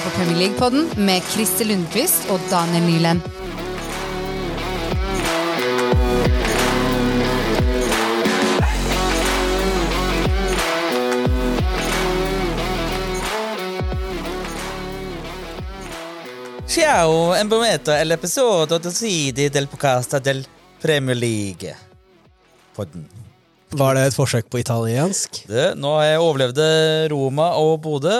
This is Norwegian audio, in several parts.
hører på Premier League-podden med Christer Lundqvist og Daniel Nyland. Ciao, en momento, l'episodio decidi del podcast del Premier League. Podden. Var det et forsøk på italiensk? Det, nå har jeg overlevd Roma og Bodø,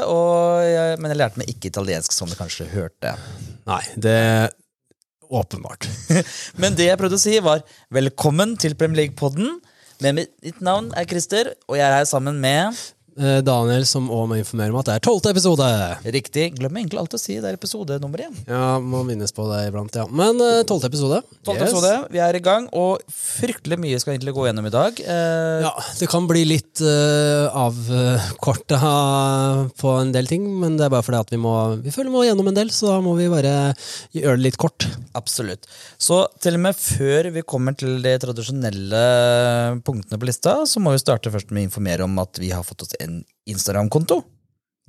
men jeg lærte meg ikke italiensk, som du kanskje hørte. Nei, det åpenbart. Men det jeg prøvde å si, var velkommen til Premier League-podden. Mitt navn er Christer, og jeg er her sammen med Daniel som òg må informere om at det er tolvte episode. Riktig. Glemmer egentlig alltid å si det er episode nummer én. Ja, må minnes på det iblant, ja. Men eh, tolvte episode. Tolvte Yes. episode, vi er i gang, og fryktelig mye skal egentlig gå gjennom i dag. Eh, Ja, det kan bli litt uh, avkorta på en del ting, men det er bare fordi at vi må Vi føler vi må gjennom en del, så da må vi bare gjøre det litt kort. Absolutt. Så til og med før vi kommer til de tradisjonelle punktene på lista, så må vi starte først med å informere om at vi har fått oss en Instagram-konto.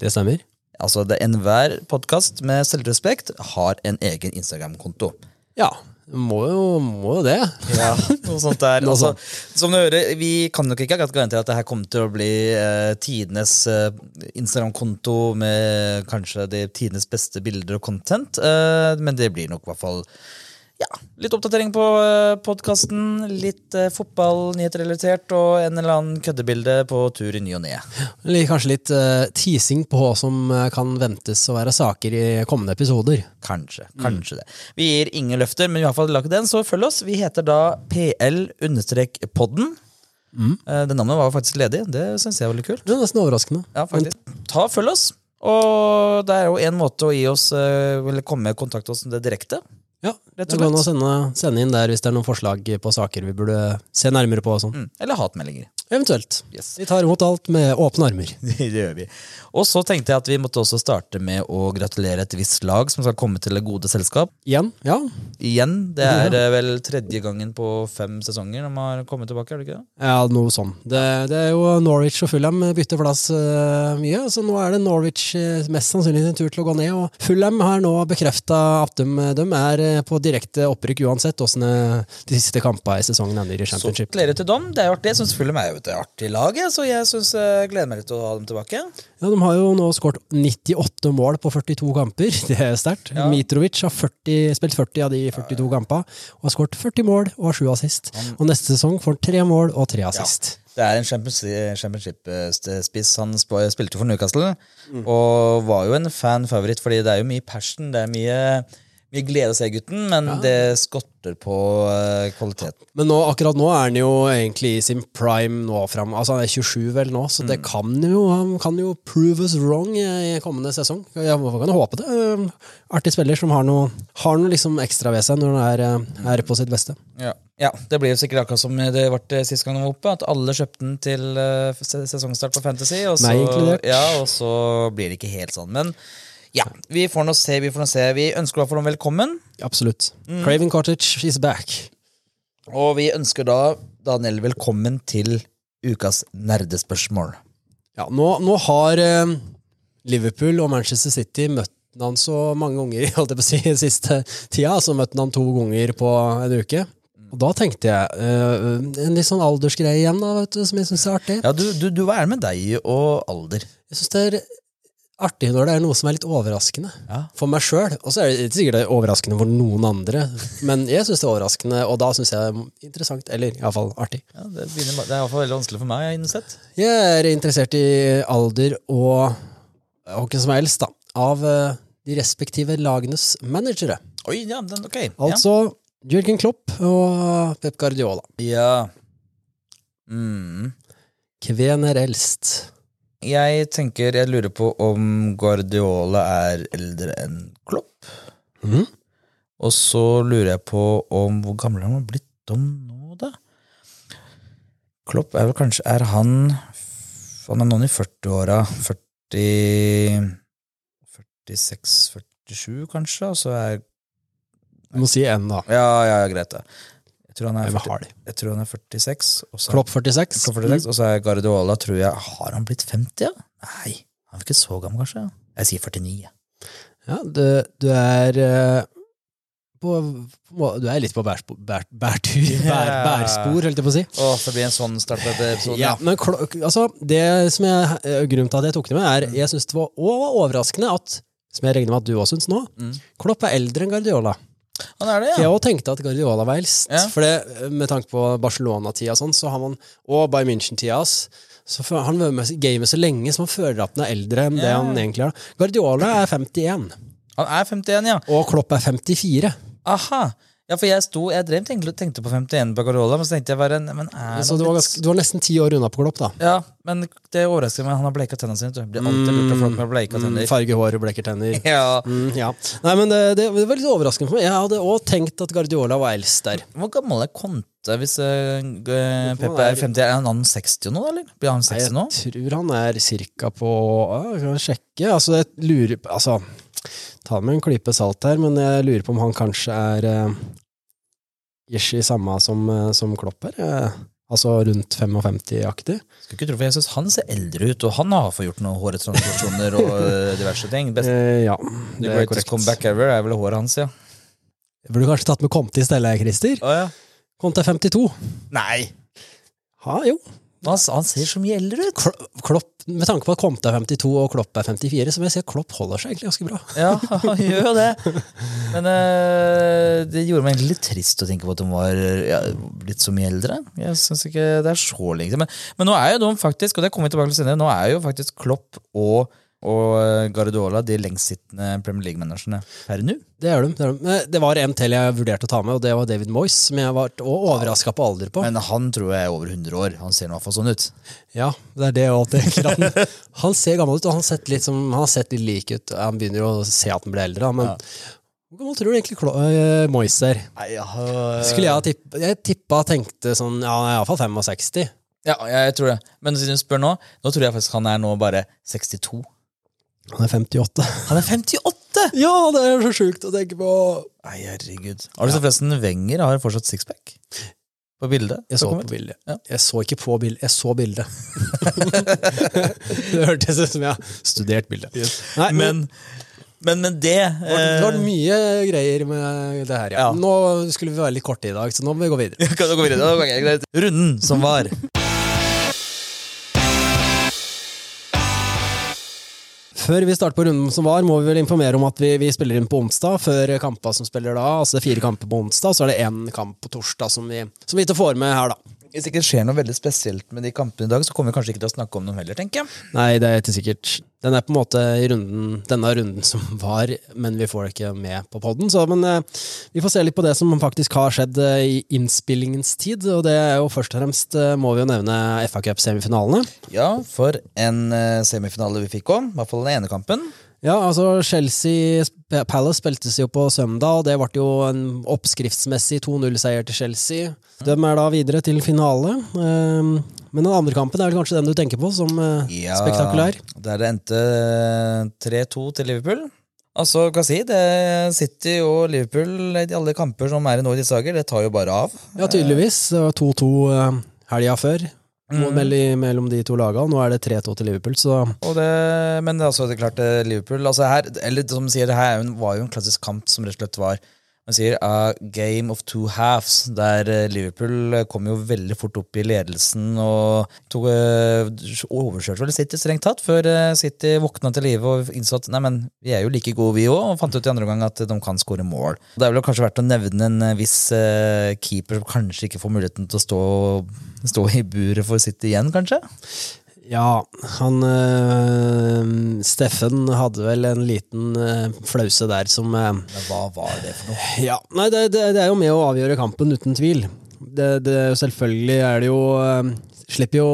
Det stemmer. Altså det Enhver podkast med selvrespekt har en egen Instagram-konto. Ja, må jo, må jo det. Ja, noe sånt der. Altså, som du hører, Vi kan nok ikke garantere at det her kommer til å bli eh, tidenes eh, Instagram-konto med kanskje de tidenes beste bilder og content, eh, men det blir nok i hvert fall ja, litt oppdatering på eh, podkasten, litt eh, fotball, relatert og en eller annen køddebilde på tur i ny og ne. Eller kanskje litt eh, teasing på hva som eh, kan ventes å være saker i kommende episoder. Kanskje. kanskje det. Vi gir ingen løfter, men vi har i hvert fall lagd den, så følg oss. Vi heter da PL-podden. Eh, Det navnet var faktisk ledig. Det syns jeg var litt kult. Det er nesten overraskende. Ja, faktisk. Ta og Følg oss. Og det er jo en måte å gi oss eh, Eller komme i kontakt med oss det direkte. Ja, det går an å sende, sende inn der hvis det er noen forslag på saker vi burde se nærmere på. og sånn. Mm. Eller hatmeldinger. Eventuelt. Yes. Vi tar imot alt med åpne armer. Det gjør vi. Og så tenkte jeg at vi måtte også starte med å gratulere et visst lag som skal komme til det gode selskap. Igjen, ja. Igjen. Det er ja. vel tredje gangen på fem sesonger de har kommet tilbake. er det ikke det? Ja, noe sånn. Det, det er jo Norwich og Fulham bytter plass uh, mye, så nå er det Norwich eh, mest sannsynlig sin tur til å gå ned. Og Fulham har nå bekrefta at de, de er eh, på direkte opprykk uansett åssen eh, de siste kampene i sesongen ender i Championship. Så gleder til dem. Det er artig. Jeg syns Fulham er jo et artig lag, så jeg synes, jeg gleder meg litt til å ha dem tilbake. Ja, De har jo nå skåret 98 mål på 42 kamper. Det er sterkt. Ja. Mitrovic har 40, spilt 40 av de 42 kampene og har skåret 40 mål og har 7 assist. Og neste sesong får han 3 mål og 3 assist. Det er en championship-spiss. Han spilte for Newcastle, og var jo en fan-favoritt, fordi det er jo mye passion. Det er mye, mye glede å se gutten, men det skorter på kvaliteten. kvalitet. Men nå, akkurat nå er han jo egentlig i sin prime nå fram. Altså Han er 27 vel nå, så det kan jo, han kan jo prove us wrong i kommende sesong. Jeg kan jo håpe det. Artig spiller som har noe, har noe liksom ekstra ved seg når han er, eh, er på sitt beste. Ja. ja, Det blir jo sikkert akkurat som det ble sist gang han var oppe, at alle kjøpte den til eh, sesongstart på Fantasy, og så, ja, og så blir det ikke helt sånn. Men ja, vi får nå se. Vi får nå se. Vi ønsker i hvert fall dem velkommen. Absolutt. Craven Cottage is back. Og vi ønsker da Daniel velkommen til ukas nerdespørsmål. Ja, nå, nå har eh, Liverpool og Manchester City møtt han så mange ganger holdt jeg på å si, siste tida. Så møtte han to ganger på en uke. Og da tenkte jeg eh, en litt sånn aldersgreie igjen, da, vet du, som jeg syns er artig. Ja, du, du, du Hva er det med deg og alder? Jeg syns det er artig når det er noe som er litt overraskende Ja. for meg sjøl. Og så er det ikke sikkert det er overraskende for noen andre, men jeg syns det er overraskende, og da syns jeg det er interessant. Eller iallfall artig. Ja, det, begynner, det er i hvert fall veldig vanskelig for meg, jeg innsett. Jeg er interessert i alder og hvem som helst, da, av eh, de respektive lagenes managere. Oi, ja, den, ok. Altså Jørgen Klopp og Pep Guardiola. Ja. ja. Mm. Kven er eldst? Jeg tenker, jeg lurer på om Guardiola er eldre enn Klopp. Mm. Og så lurer jeg på om hvor gammel han har blitt om nå, da? Klopp er vel kanskje Er han Han er noen i 40-åra. 40 46-47, kanskje? Og så er Du må si N, da. Ja, ja, greit, det. Jeg tror han er, 40, jeg tror han er 46. Og Klopp 46. Klopp 46, og så er Guardiola, tror jeg Har han blitt 50, ja? Nei, han er ikke så gammel, kanskje? Jeg sier 49. ja. Ja, du, du er eh, på, på, Du er litt på bærspo, bær, bærtur, bær, bærspor, holdt jeg på å si. Åh, det blir en sånn start på denne episoden. Ja, men klo- altså, det som jeg, eh, grunnen til at jeg tok det med, er jeg syns det var, overraskende at, som jeg regner med at du også syns nå, Mm. Klopp er eldre enn Guardiola. Han er det, For ja. jeg også tenkte at Guardiola var eldst. Ja. For det, med tanke på Barcelona-tida og sånn, så har man, og Bayern München-tida så han vært med gamet så lenge, så man føler at han er eldre enn det han egentlig er. Guardiola er 51, Han er 51, ja. og Klopp er 54. Aha. Ja, for jeg sto, jeg drev tenkte, tenkte på 51 på Carola, men så tenkte jeg bare Men er Så han du var, ganske, du var nesten ti år unna på Klopp, da. Ja, men det overrasker meg. Han har bleika tennene sine. Det. Blir alltid lurt av folk med bleika Mm, tenner. farge hår bleker tenner. Ja. Mm, ja. Nei, men det, det var litt overraskende for meg. Jeg hadde òg tenkt at Guardiola var eldst der. Hvor gammel er Conte hvis uh, Peppe er er- 50? Er han 60 nå, eller? Blir han 60 nå? Jeg tror han er cirka på Jeg kan sjekke. Altså, jeg lurer Altså, ta med en klype salt her, men jeg lurer på om han kanskje er uh, i samme som, eh, som Klopp er. eh, altså rundt 55-aktig. Skulle ikke tro, for jeg syns Han ser eldre ut, og han har fått gjort noen håretransaksjoner og eh, diverse ting. Best, Eh, ja, det er greatest korrekt. comeback ever er vel håret hans, ja. Jeg burde kanskje tatt med Comte i stedet, Christer. Oh, ja. Er 52. Nei! Ha, jo. Han, han ser så mye eldre ut! Klopp, med tanke på at Conte er 52 og Klopp er 54, så vil jeg si at Klopp holder seg egentlig ganske bra. Ja, han gjør jo det. Men øh, det gjorde meg egentlig litt trist å tenke på at de var ja, blitt så mye eldre. Jeg synes ikke det er så lenge Men, men nå er jo de faktisk, og det kommer vi tilbake til senere, nå er jo faktisk Klopp og, og Guardiola de lengstsittende Premier League-managerne per nå. Det er de. Det, er de. Det var en til jeg vurderte å ta med, og det var David Moyes, som jeg var overraska på alder på. Men han tror jeg er over 100 år. Han ser i hvert fall sånn ut. Ja, det er det tenker. Han, han ser gammel ut, og han, sett litt som, han har sett litt lik ut. Han begynner jo å se at han blir eldre, men hvor gammel tror du egentlig øh, Moyes er? Ja, Skulle jeg ha tippa Jeg tippa tenkte sånn, ja, iallfall 65. ja, jeg tror det. Men siden du spør nå, nå tror jeg faktisk han er nå bare 62. Han er 58. Han er 58! Ja, det er så sjukt å tenke på! Nei, herregud. Har du sett forresten Wenger har fortsatt sixpack? På bildet? Jeg så på bildet. Ja. Jeg så ikke på bildet, jeg så bildet. det hørtes ut som jeg har studert bildet. Nei, men, Men, men, det det var- det var eh, mye greier med det her, ja. Ja. Nå skulle vi være litt korte i dag, så nå må vi gå videre. Kan du gå videre? Runden som var. Før vi starter på runden som var, må vi vel informere om at vi, vi spiller inn på onsdag. Før kampa som spiller da, altså det er fire kamper på onsdag, så er det én kamp på torsdag som vi, som vi ikke får med her, da. Hvis det ikke skjer noe veldig spesielt med de kampene i dag, så kommer vi kanskje ikke til å snakke om dem heller, tenker jeg. Nei, det er ikke sikkert. Den er på en måte i runden, denne runden som var, men vi får det ikke med på podden. Men eh, vi får se litt på det som faktisk har skjedd eh, i innspillingens tid. Og det er jo først og fremst, eh, må vi jo nevne FA Cup-semifinalene. Ja, for en eh, semifinale vi fikk òg. I hvert fall den ene kampen. Ja, altså Chelsea Palace spiltes jo på søndag, og det ble jo en oppskriftsmessig 2-0-seier til Chelsea. De er da videre til finale. ehm, Men den andre kampen er vel kanskje den du tenker på som eh, Ja, spektakulær? Der det endte eh, 3-2 til Liverpool. Altså, hva si, det City og Liverpool i alle kamper som er i nå i disse dager, det tar jo bare av. Ja, tydeligvis. Det var 2-2 eh, helga før Mm. mellom de to lagene. Nå er det 3-2 til Liverpool, så Og det, men det er også er klart eh, Liverpool altså her, eller som sier, det her er var jo en klassisk kamp som rett og slett var man sier a game of two halves, der eh, Liverpool eh, kom jo veldig fort opp i ledelsen og tok, eh, overkjørte vel City strengt tatt, før City våkna til live og innså at nei, men vi er jo like gode vi òg, og fant ut i andre omgang at de kan skåre mål. Det er vel kanskje verdt å nevne en viss keeper som kanskje ikke får muligheten til å stå, stå i buret for City igjen, kanskje? Ja, han øh, Steffen hadde vel en liten øh, flause der som øh, Men hva var det for noe? Ja, nei, det, det, det er jo med å avgjøre kampen, uten tvil. Det, det, selvfølgelig er det jo Slipper jo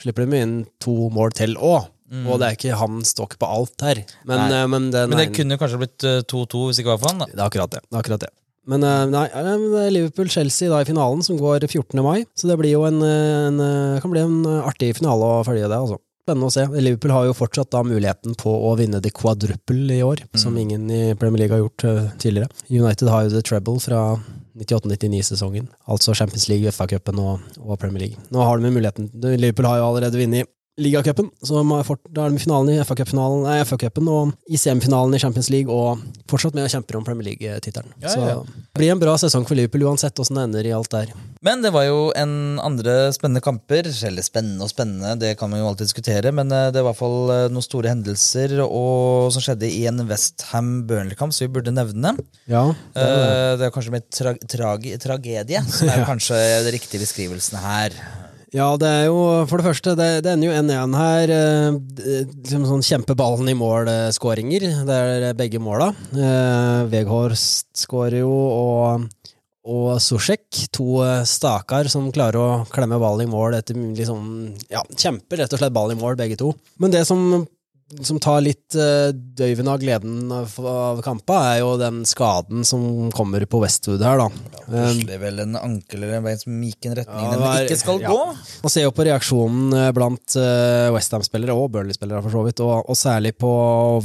Slipper de inn to mål til òg. Og det er ikke han stokk på alt her. Men, men, det, Men det kunne kanskje blitt eh, 2-2 hvis det ikke var for han. da. det er akkurat det. det, er akkurat det. Men eh, nei, det er Liverpool-Chelsea i finalen, som går 14. mai. Så det blir jo en, eh, en, eh, kan bli en artig finale å følge det. altså. Spennende å se. Liverpool har jo fortsatt da muligheten på å vinne the quadruple i år, som ingen i Premier League har gjort tidligere. United har jo the treble fra 98-99-sesongen, altså Champions League, FA-cupen og, og Premier League. Nå har de muligheten. Liverpool har jo allerede vunnet ligacupen. Så da er de i finalen i FA-cupen FA og i semifinalen i Champions League, og fortsatt med å kjempe om Premier League-tittelen. Ja, Så ja. det blir en bra sesong for Liverpool uansett åssen det ender i alt der. Men det var jo en andre spennende kamper. Eller spennende og spennende, det kan man jo alltid diskutere. Men eh, det var i hvert fall eh, noen store hendelser og, som skjedde i en Westham-Burnley-kamp, så vi burde nevne. Ja, det er det. Eh, Det er kanskje mer tra tragedie, som er kanskje den riktige beskrivelsen her. Ja, det er jo for det første, det, det ender jo 1-1 her. eh, Liksom sånn kjempeballen i mål-skåringer. Det er begge måla. Eh, Veghorst skårer jo, og, og Sosjek. To eh, stakar som klarer å klemme ballen i mål etter liksom Ja, kjemper rett og slett ballen i mål, begge to. Men det som som tar litt uh, døyven av gleden av, av kampa, er jo den skaden som kommer på Westwood her, da. Det er vel en ankel eller en bein som gikk en retning Ja, den var- ikke skal ja. gå. Man ser jo på reaksjonen eh, blant uh, Westham-spillere og Burnley-spillere, for så vidt, og, og særlig på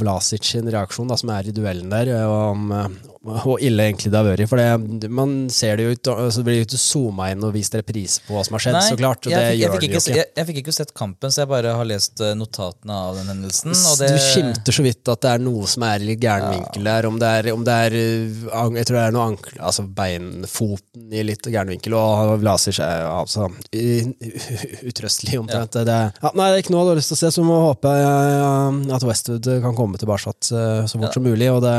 Vlasic sin reaksjon, da, som er i duellen der, eh, og eh, hvor ille egentlig det har vært. For det, man ser det jo ut, så blir det jo ikke zooma inn og vist reprise på hva som har skjedd, så klart. Jeg, jeg, gjør fikk ikke, jeg, jeg fikk ikke sett kampen, så jeg bare har lest eh, notatene av den hendelsen. Det, Du skimter så vidt at det er noe som er litt gæren vinkel der. Om det er, om det er uh, Jeg tror det er noe ankel, altså beinfoten i litt gæren vinkel, og Vlasic er altså utrøstelig omtrent. Det, er- ja, nei, det er ikke noe du har lyst til å se, så vi må håpe uh, at Westwood kan komme tilbake så fort Ja. som mulig. Og det,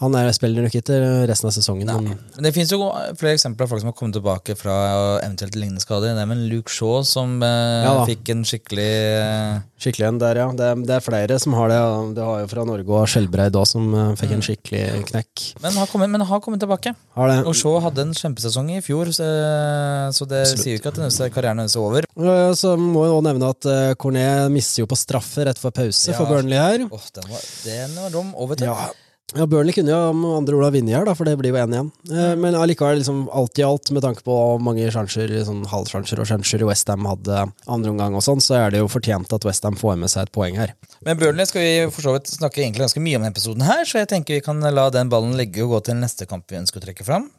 han er spiller nok ikke resten av sesongen. Men, Men det finnes jo flere eksempler av folk som har kommet tilbake fra eventuelt lignende skader. Det er med Luke Shaw som eh, Ja fikk en skikkelig eh, skikkelig en der, ja. Det, det er flere som har det. Det har jo fra Norge og Skjelbreid òg, som uh, fikk en skikkelig knekk. men, har kommet, men har kommet tilbake. Har det. Og Shaw hadde en kjempesesong i fjor, så, så det Absolutt. sier jo ikke at den er karrieren hennes er over. Så må jeg òg nevne at uh, Cornet mister jo på straffe rett for pause Ja. for Burnley her. Åh, den, var, den var dum. Over til. Ja. Ja, Burnley kunne jo med andre ord ha vunnet her, da, for det blir jo 1 igjen. Eh, men allikevel, liksom, alt i alt, med tanke på hvor mange sjanser, sånn halvsjanser og sjanser Westham hadde andre omgang og sånn, så er det jo fortjent at Westham får med seg et poeng her. Men Burnley skal vi for så vidt snakke egentlig ganske mye om denne episoden her, så jeg tenker vi kan la den ballen ligge og gå til neste kamp vi ønsker å trekke fram.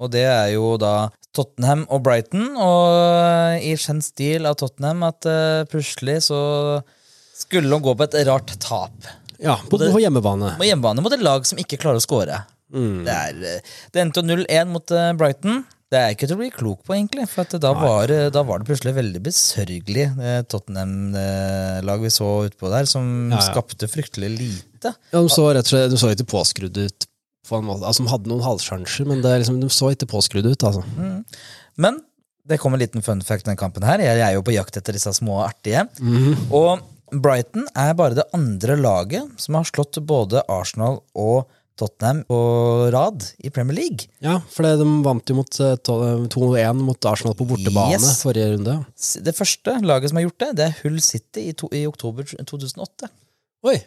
Og det er jo da Tottenham og Brighton, og i kjent stil av Tottenham at uh, plutselig så skulle de gå på et rart tap. Ja, på, på hjemmebane. På hjemmebane mot et lag som ikke klarer å score. Det, er, eh, det endte jo 0-1 mot eh, Brighton. Det er ikke til å bli klok på, egentlig. For at da, var, det- da var det plutselig veldig besørgelig eh, Tottenham-lag vi så utpå der, som Ja, ja. skapte fryktelig lite. Ja, de så rett og slett de så ikke påskrudd ut på. Altså, de hadde noen halvsjanser, men det, er liksom, de så ikke påskrudd ut, altså. Men det kom en liten fun fact Den denne kampen her. Jeg er jo på jakt etter disse små artige. Og Brighton er bare det andre laget som har slått både Arsenal og Tottenham på rad i Premier League. Ja, for de vant jo mot eh, 2-1 mot Arsenal på bortebane Yes. forrige runde. Det første laget som har gjort det, det er Hull City i, to, i oktober 2008. Oi!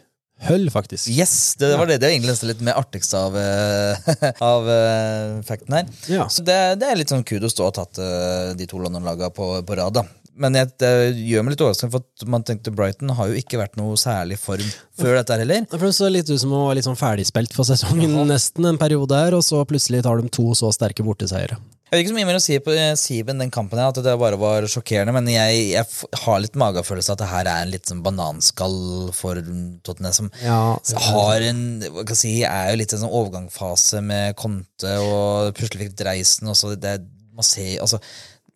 Hull, faktisk. Yes, Det var det, det er egentlig litt mer artigste av, eh, av uh, facten her. Ja. Så det, det er litt sånn kudos å ha tatt eh, de to London-lagene på, på rad. da. Men jeg, det gjør meg litt overraskende, for at man tenkte Brighton har jo ikke vært noe særlig form før dette her heller. Det så litt ut som å være litt sånn ferdigspilt for sesongen nesten en periode her, og så plutselig tar de to så sterke borteseiere. Jeg vet ikke så mye mer å si på Siben den kampen, her, at det bare var sjokkerende. Men jeg, jeg har litt magefølelse at det her er en litt sånn bananskall for Tottenham. Som Ja, har en hva kan jeg si, er jo litt en sånn overgangsfase med Conte, og plutselig fikk Dreisen. Og så det, man, ser, altså,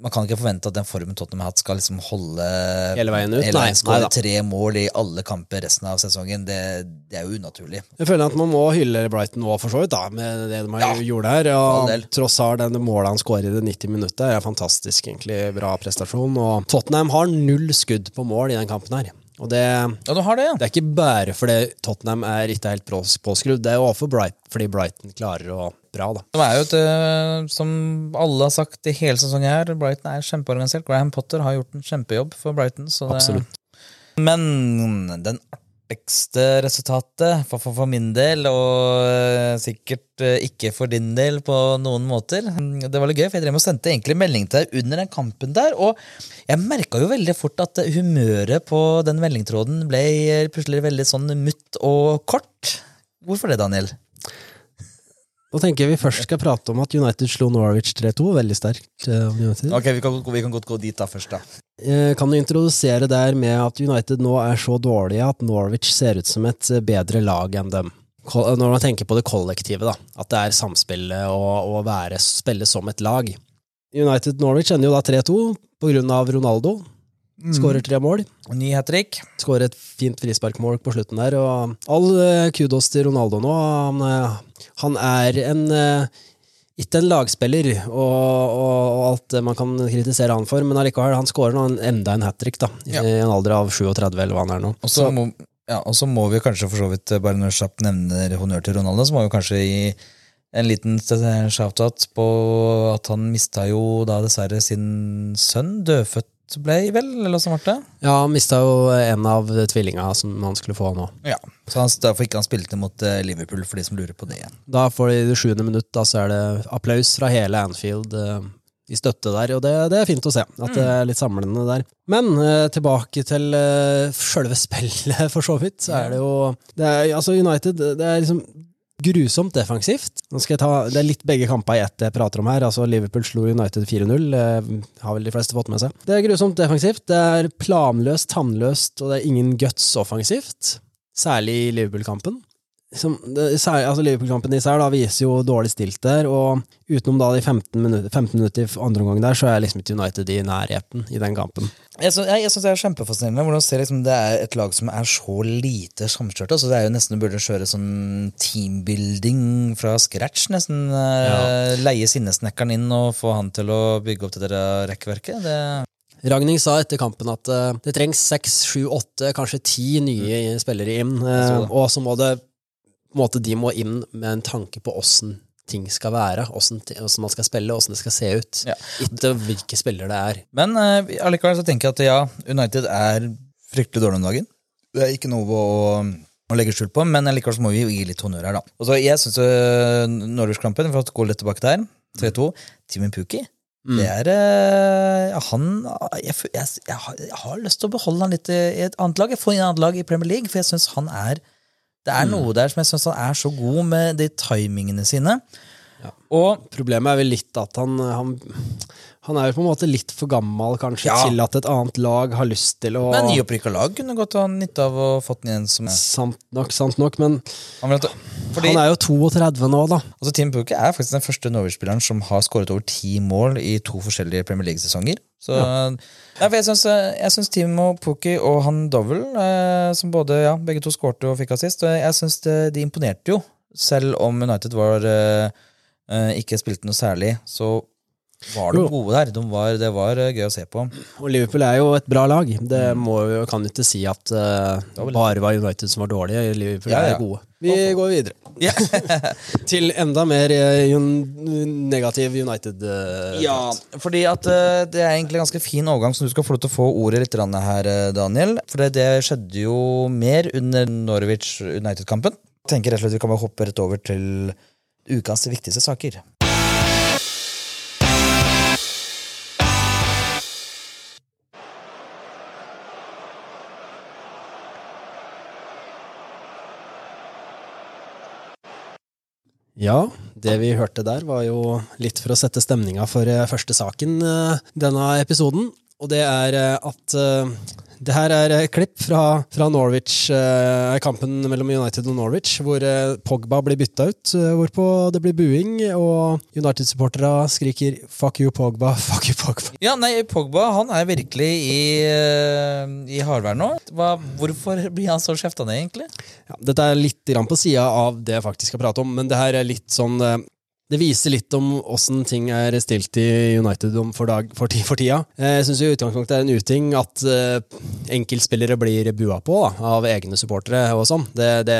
man kan ikke forvente at den formen Tottenham har hatt, skal liksom holde Hele veien ut? Hele veien, skåre tre mål i alle kamper resten av sesongen. Det, det er jo unaturlig. Jeg føler at man må hylle Brighton òg, for så vidt, da, med det de har Ja, gjort her. Og tross av den målet han skårer i det 90 minuttet, er fantastisk, egentlig bra prestasjon. Og Tottenham har null skudd på mål i den kampen her. Og det, Ja, har det, ja. det er ikke bare fordi Tottenham er ikke helt pås- påskrudd, det er jo også fordi Brighton klarer å bra, da. De er jo et, øh, som alle har sagt i hele sesongen her, Brighton er kjempeorganisert. Graham Potter har gjort en kjempejobb for Brighton. Så det, Men den artigste resultatet for, for, for min del, og øh, sikkert øh, ikke for din del på noen måter Det var litt gøy, for jeg drev og sendte egentlig melding til deg under den kampen der, og jeg merka jo veldig fort at humøret på den meldingtråden ble plutselig veldig sånn mutt og kort. Hvorfor det, Daniel? Nå tenker jeg vi først skal prate om at United slo Norwich 3-2, veldig sterkt. eh, United. Ok, vi kan, vi kan godt gå dit da først, da. Eh, Kan du introdusere der med at United nå er så dårlige at Norwich ser ut som et eh, bedre lag enn dem? Når man tenker på det kollektive, da. At det er samspillet og å være, spille som et lag. United-Norwich ender jo da 3-2 på grunn av Ronaldo. Skårer tre mål. Ny hat trick. Skårer et fint frisparkmål på slutten der. Og all eh, kudos til Ronaldo nå. Han, eh, han er en eh, ikke en lagspiller, og, og, og alt man kan kritisere han for, men allikevel, han skårer nå en, enda en hat trick, da. I Ja. en alder av 37, eller hva han er nå. Og så må, ja, og så må vi kanskje for så vidt, bare når Schapp nevner honnør til Ronaldo, så må vi kanskje gi en liten shout-out på at han mista jo da dessverre sin sønn. Dødfødt ble vel, eller som ble det? Ja, han mista jo en av tvillinga som han skulle få nå. Ja. Så han, derfor ikke han spilte mot eh, Liverpool, for de som lurer på det igjen. Da får de det sjuende minutt, da så er det applaus fra hele Anfield eh, i støtte der, og det, det er fint å se. At det er litt samlende der. Men eh, tilbake til uh, sjølve spillet, for så vidt, så er det jo det er, Altså, United, det er liksom grusomt defensivt. Nå skal jeg ta, Det er litt begge kamper i ett jeg prater om her. altså Liverpool slo United 4-0, eh, har vel de fleste fått med seg. Det er grusomt defensivt, det er planløst, tannløst, og det er ingen guts offensivt. Særlig i Liverpool-kampen. Som, det, altså Liverpool-kampen i seg da viser jo dårlig stilt der, og utenom da de 15 minutter, 15 minutter i andre omgang der, så er liksom ikke United i nærheten i den kampen. Jeg syns, jeg, jeg synes det er kjempefascinerende hvordan ser liksom, det er et lag som er så lite samkjørte. Altså, det er jo nesten Du burde kjøre sånn teambuilding fra scratch. Nesten Ja. Leie sinnesnekkeren inn og få han til å bygge opp det der rekkverket. Det, Ragning sa etter kampen at eh, det trengs seks, sju, åtte, kanskje ti nye spillere inn, eh, og så må det måte, De må inn med en tanke på åssen ting skal være, åssen man skal spille, åssen det skal se ut. Ja. Ikke hvilke spillere det er. Men uh, allikevel så tenker jeg at ja, United er fryktelig dårlig om dagen. Det er ikke noe å, å legge skjul på, men allikevel så må vi jo gi litt honnør her, da. Og så Jeg syns Norwich-klampen, for å gå litt tilbake der, 3-2, Timen Mm. det er uh, Han jeg, jeg, jeg, har, jeg har lyst til å beholde han litt i i et annet lag. Jeg får inn et annet lag i Premier League, for jeg syns han er Det er noe der som jeg syns han er så god med de timingene sine. Og Problemet er vel litt at han, han, han er jo på en måte litt for gammel kanskje Ja. til at et annet lag har lyst til å Men nyopprykka lag kunne godt ha nytte av å fått den igjen som er Sant nok, sant nok, men han vil, fordi, han er jo 32 nå, da. altså, Tim Pukki er faktisk den første Norwich-spilleren som har skåret over ti mål i to forskjellige Premier League-sesonger. Så Nei, for jeg syns, jeg syns Tim og Pukki og han Dovel, eh, som både, ja, begge to skårte og fikk assist, og jeg syns det- de imponerte jo. Selv om United var eh, eh, ikke spilte noe særlig, så var de gode der. De var, det var eh, gøy å se på. Og Liverpool er jo et bra lag. Det må vi, kan ikke si at uh, bare var United som var dårlige. Liverpool Ja, ja. er gode. Vi går videre Ja. til enda mer un- negativ United. Uh, Ja, fordi at det er egentlig en ganske fin overgang, så du skal få lov til å få ordet litt her, Daniel. For det, det skjedde jo mer under Norwich United-kampen. Tenker rett og slett vi kan bare hoppe rett over til ukas viktigste saker. Ja, det vi hørte der var jo litt for å sette stemninga for eh, første saken eh, denne episoden. Og det er eh, at eh, det her er et klipp fra, fra Norwich, eh, kampen mellom United og Norwich, hvor eh, Pogba blir bytta ut, eh, hvorpå det blir buing, og United-supporterne skriker 'fuck you, Pogba', 'fuck you, Pogba'. Ja, nei, Pogba han er virkelig i, eh, i hardvær nå. Hva, hvorfor blir han så skjefta ned, egentlig? Ja, dette er litt grann på sida av det jeg faktisk skal prate om, men det her er litt sånn eh, Det viser litt om åssen ting er stilt i United om for, dag, for, for tida. Eh, Jeg syns utgangspunktet er en uting at eh, enkeltspillere blir bua på da, av egne supportere og sånn. Det, det,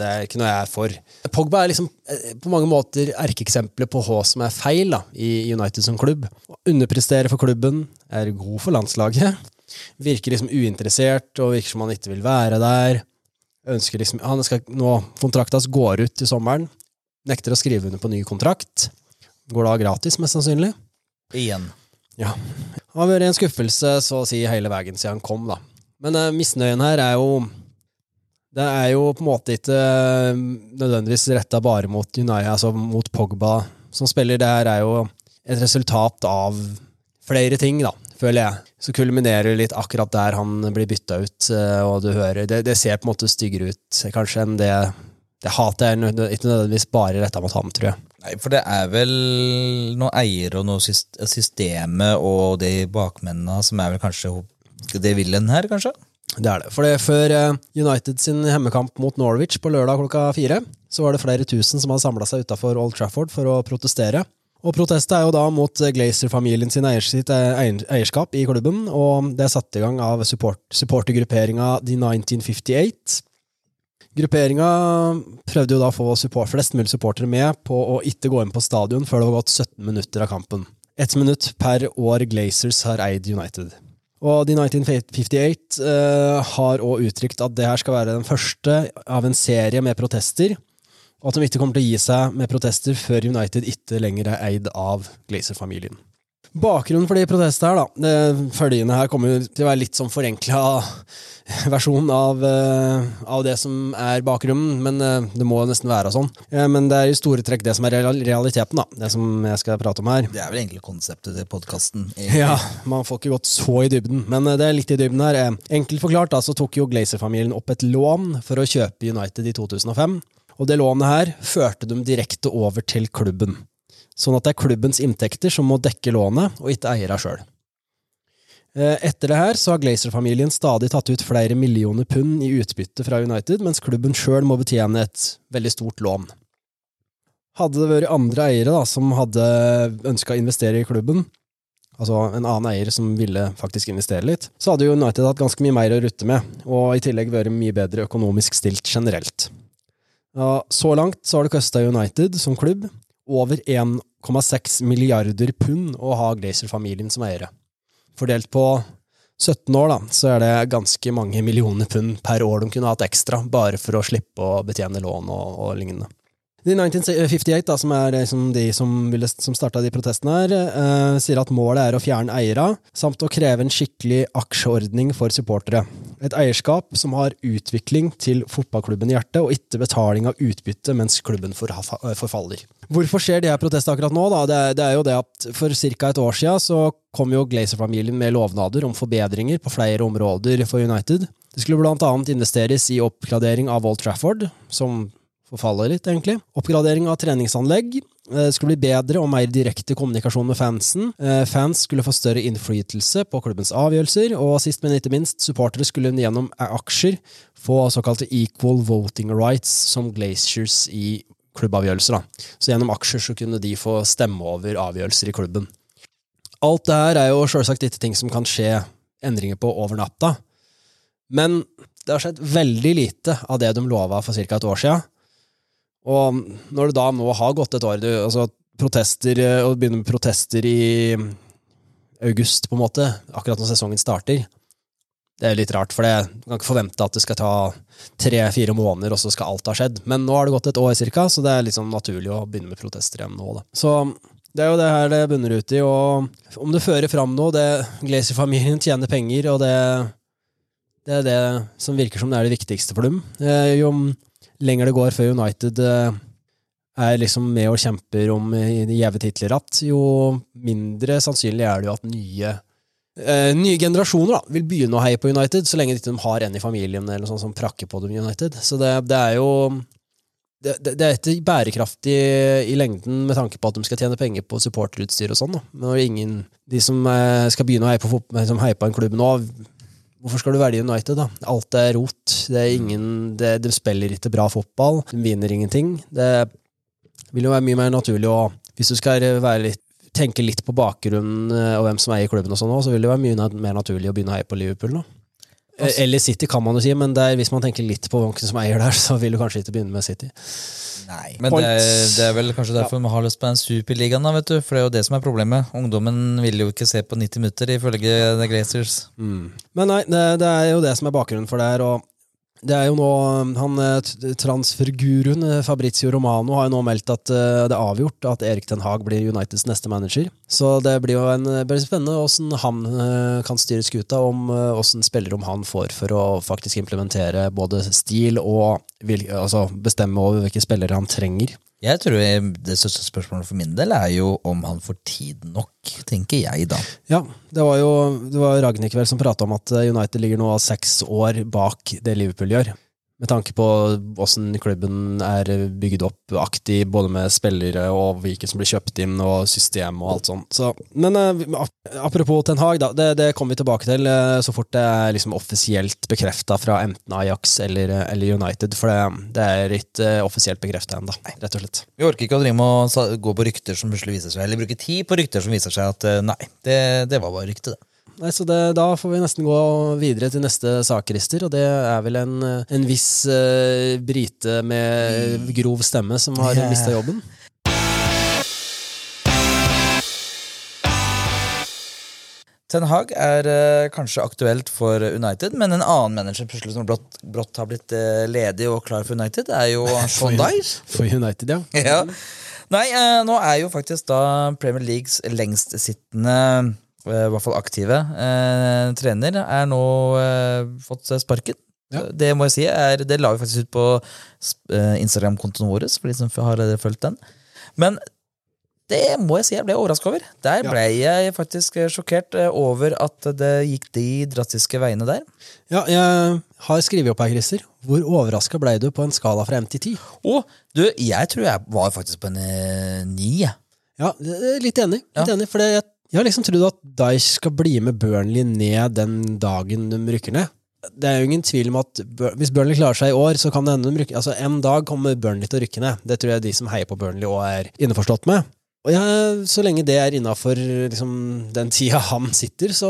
det er ikke noe jeg er for. Pogba er liksom eh, på mange måter erkeeksempelet på hva som er feil da, i United som klubb. Underprestere for klubben, er god for landslaget. Virker liksom uinteressert og virker som han ikke vil være der liksom, han skal nå, Kontrakta går ut til sommeren. Nekter å skrive under på ny kontrakt. Går da gratis, mest sannsynlig. Igjen. Ja. Det har vært en skuffelse så å si hele veien siden han kom, da. Men eh, misnøyen her er jo Det er jo på en måte ikke eh, nødvendigvis retta bare mot United, altså mot Pogba som spiller. Det her er jo et resultat av flere ting, da, føler jeg. Så kulminerer det litt akkurat der han blir bytta ut, eh, og du hører Det, det ser på en måte styggere ut kanskje enn det Det hatet er ikke nødvendigvis bare retta mot ham, tror jeg. Nei, for det er vel noen eiere og noe systemet og de bakmennene som er vel kanskje det det villen her, kanskje? Det er det. For det, før eh, United sin hjemmekamp mot Norwich på lørdag klokka fire, så var det flere tusen som hadde samla seg utafor Old Trafford for å protestere. Og protestet er jo da mot Glazer-familien sin sitt eh, eierskap i klubben, og det er satt i gang av support, supportergrupperinga The 1958. Grupperinga prøvde jo da å få support, flest mulig supportere med på å ikke gå inn på stadion før det var gått 17 minutter av kampen. Ett minutt per år Glazers har eid United. Og The 1958 uh, har òg uttrykt at det her skal være den første av en serie med protester, og at de ikke kommer til å gi seg med protester før United ikke lenger er eid av Glazer-familien. Bakgrunnen for de protestene her, da, det følgende her kommer til å være litt sånn forenkla versjon av, eh, av det som er bakgrunnen, men eh, det må nesten være sånn. Eh, men det er i store trekk det som er realiteten, da, det som jeg skal prate om her. Det er vel egentlig konseptet til podkasten. Ja, man får ikke gått så i dybden, men det er litt i dybden her. Enkelt forklart da, så tok jo Glazer-familien opp et lån for å kjøpe United i 2005, og det lånet her førte dem direkte over til klubben. Sånn at det er klubbens inntekter som må dekke lånet, og ikke eierne sjøl. Etter det her så har Glazer-familien stadig tatt ut flere millioner pund i utbytte fra United, mens klubben sjøl må betjene et veldig stort lån. Hadde det vært andre eiere da, som hadde ønska å investere i klubben, altså en annen eier som ville faktisk investere litt, så hadde United hatt ganske mye mer å rutte med, og i tillegg vært mye bedre økonomisk stilt generelt. Så langt så har det kosta United som klubb over 1,6 milliarder pund å ha Glazer-familien som eiere. Fordelt på 17 år, da, så er det ganske mange millioner pund per år de kunne hatt ekstra, bare for å slippe å betjene lån og, og lignende. De 1958, da, som er liksom de som, ville, som starta de protestene her, eh, sier at målet er å fjerne eiere, samt å kreve en skikkelig aksjeordning for supportere. Et eierskap som har utvikling til fotballklubben i hjertet, og ikke betaling av utbytte mens klubben forfaller. Hvorfor skjer de her protestene akkurat nå? Da? Det, det er jo det at For ca. et år siden så kom jo Glazer-familien med lovnader om forbedringer på flere områder for United. Det skulle annet investeres i oppgradering av Old Trafford, som forfaller litt, egentlig. Oppgradering av treningsanlegg. eh, skulle bli bedre og mer direkte kommunikasjon med fansen. Eh, Fans skulle få større innflytelse på klubbens avgjørelser, og sist, men ikke minst, supportere skulle gjennom aksjer få såkalte equal voting rights som glaciers i klubbavgjørelser. Da. Så gjennom aksjer så kunne de få stemme over avgjørelser i klubben. Alt det her er jo selvsagt ikke ting som kan skje endringer på over natta, men det har skjedd veldig lite av det de lova for ca. et år siden. Og når det da nå har gått et år, du, altså protester, eh, og begynner med protester i august, på en måte, akkurat når sesongen starter, det er litt rart, for det, du kan ikke forvente at det skal ta tre-fire måneder, og så skal alt ha skjedd. Men nå har det gått et år cirka, så det er liksom naturlig å begynne med protester igjen nå. Da. Så det er jo det her det bunner ut i, og om det fører fram noe det Glazer-familien tjener penger, og det, det er det som virker som det er det viktigste for dem. Eh, Jo lenger det går før United eh, er liksom med og kjemper om eh, gjeve titler att, jo mindre sannsynlig er det jo at nye eh, nye generasjoner da, vil begynne å heie på United, så lenge de ikke har en i familien eller sånt som prakker på dem United. Så det, det er jo det, det er ikke bærekraftig i lengden med tanke på at de skal tjene penger på supporterutstyr og sånn. Når ingen, de som eh, skal begynne å heie på, heier på en klubb nå, hvorfor skal du velge United, da? Alt er rot. Det er ingen, det, de spiller ikke bra fotball. De vinner ingenting. Det vil jo være mye mer naturlig å Hvis du skal litt, tenke litt på bakgrunnen eh, og hvem som eier klubben, og sånn så vil det være mye mer naturlig å begynne å heie på Liverpool. nå. Eh, Eller City, kan man jo si, men det er, hvis man tenker litt på banken som eier der, så vil du kanskje ikke begynne med City. Nei. Men det er, det er vel kanskje derfor vi har lyst på den superligaen, da, vet du. For det er jo det som er problemet. Ungdommen vil jo ikke se på 90 minutter, ifølge The Glazers. Men nei, det, det er jo det som er bakgrunnen for det her. Og Det er jo nå han eh, transferguruen eh, Fabrizio Romano har jo nå meldt at eh, det er avgjort at Erik Ten Hag blir Uniteds neste manager. Så det blir jo en, blir spennende åssen han kan styre skuta, om åssen spillerom han får for å faktisk implementere både stil og vil, altså bestemme over hvilke spillere han trenger. Jeg tror Det største spørsmålet for min del er jo om han får tid nok, tenker jeg da. Ja, det var jo det Ragnhild som prata om at United ligger nå seks år bak det Liverpool gjør. Med tanke på åssen klubben er bygd opp aktig, både med spillere og hvilke som blir kjøpt inn, og system og alt sånt. Så, men eh, apropos Ten Hag, da, det, det kommer vi tilbake til eh, så fort det er liksom offisielt bekrefta fra enten Ajax eller, eller United, for det, det er ikke eh, offisielt bekrefta ennå, rett og slett. Vi orker ikke å drive med å gå på rykter som plutselig viser seg, eller bruke tid på rykter som viser seg at nei, det, det var bare rykte, det. Nei, så det, Da får vi nesten gå videre til neste sak, Christer. Og det er vel en, en viss uh, brite med grov stemme som har yeah. mista jobben. Ten Hag er eh, kanskje aktuelt for United, men en annen manager plutselig som brått, brått har blitt eh, ledig og klar for United, er jo Sean Dyche. For United, ja. Ja. Nei, eh, nå er jo faktisk da Premier Leagues lengstsittende, i hvert fall aktive, eh, trener, er nå eh, fått sparken. Ja. Det må jeg si, er, det la vi faktisk ut på eh, Instagram-kontoen vår, for de som har eh, fulgt den. Men det må jeg si jeg ble overraska over. Der Ja. ble jeg faktisk eh, sjokkert eh, over at det gikk de drastiske veiene der. ja. Jeg har skrevet opp her, Christer. Hvor overraska ble du på en skala fra 1 til 10? Og du, jeg tror jeg var faktisk på en 9. Ja, litt enig. Litt Ja. enig for jeg, jeg har liksom trodd at Dice skal bli med Burnley ned den dagen de rykker ned. Det er jo ingen tvil om at hvis Burnley klarer seg i år, så kan det hende de rykker Altså, En dag kommer Burnley til å rykke ned. Det tror jeg de som heier på Burnley òg er innforstått med. Og ja, Så lenge det er innafor liksom, den tida han sitter, så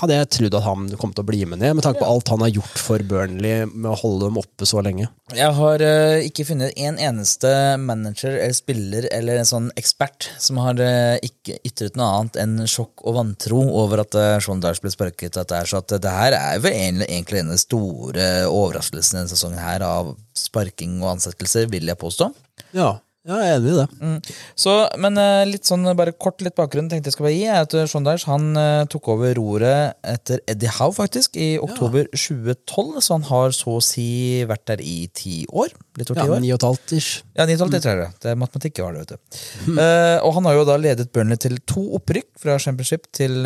hadde jeg trodd at han kom til å bli med ned, med tanke på alt han har gjort for Burnley med å holde dem oppe så lenge. Jeg har uh, ikke funnet en eneste manager eller spiller eller en sånn ekspert som har uh, ikke ytret noe annet enn sjokk og vantro over at uh, Sean Dyche ble sparket. At det er så at det her er vel egentlig, egentlig en av de store overraskelsene denne sesongen her av sparking og ansettelser, vil jeg påstå. Ja, ja jeg er enig i det. Mm. Så, men eh, litt sånn, bare kort litt bakgrunn tenkte jeg skal bare gi, er at eh, Sean Dyche han eh, tok over roret etter Eddie Howe faktisk, i oktober 2012, så han har så å si vært der i ti år. Litt over Ja, ti år. Ni og et halvt ish. Ja, 9,5 det tror jeg. Det er matematikk jeg har det, vet du. Eh, og han har jo da ledet Burnley til to opprykk fra Championship til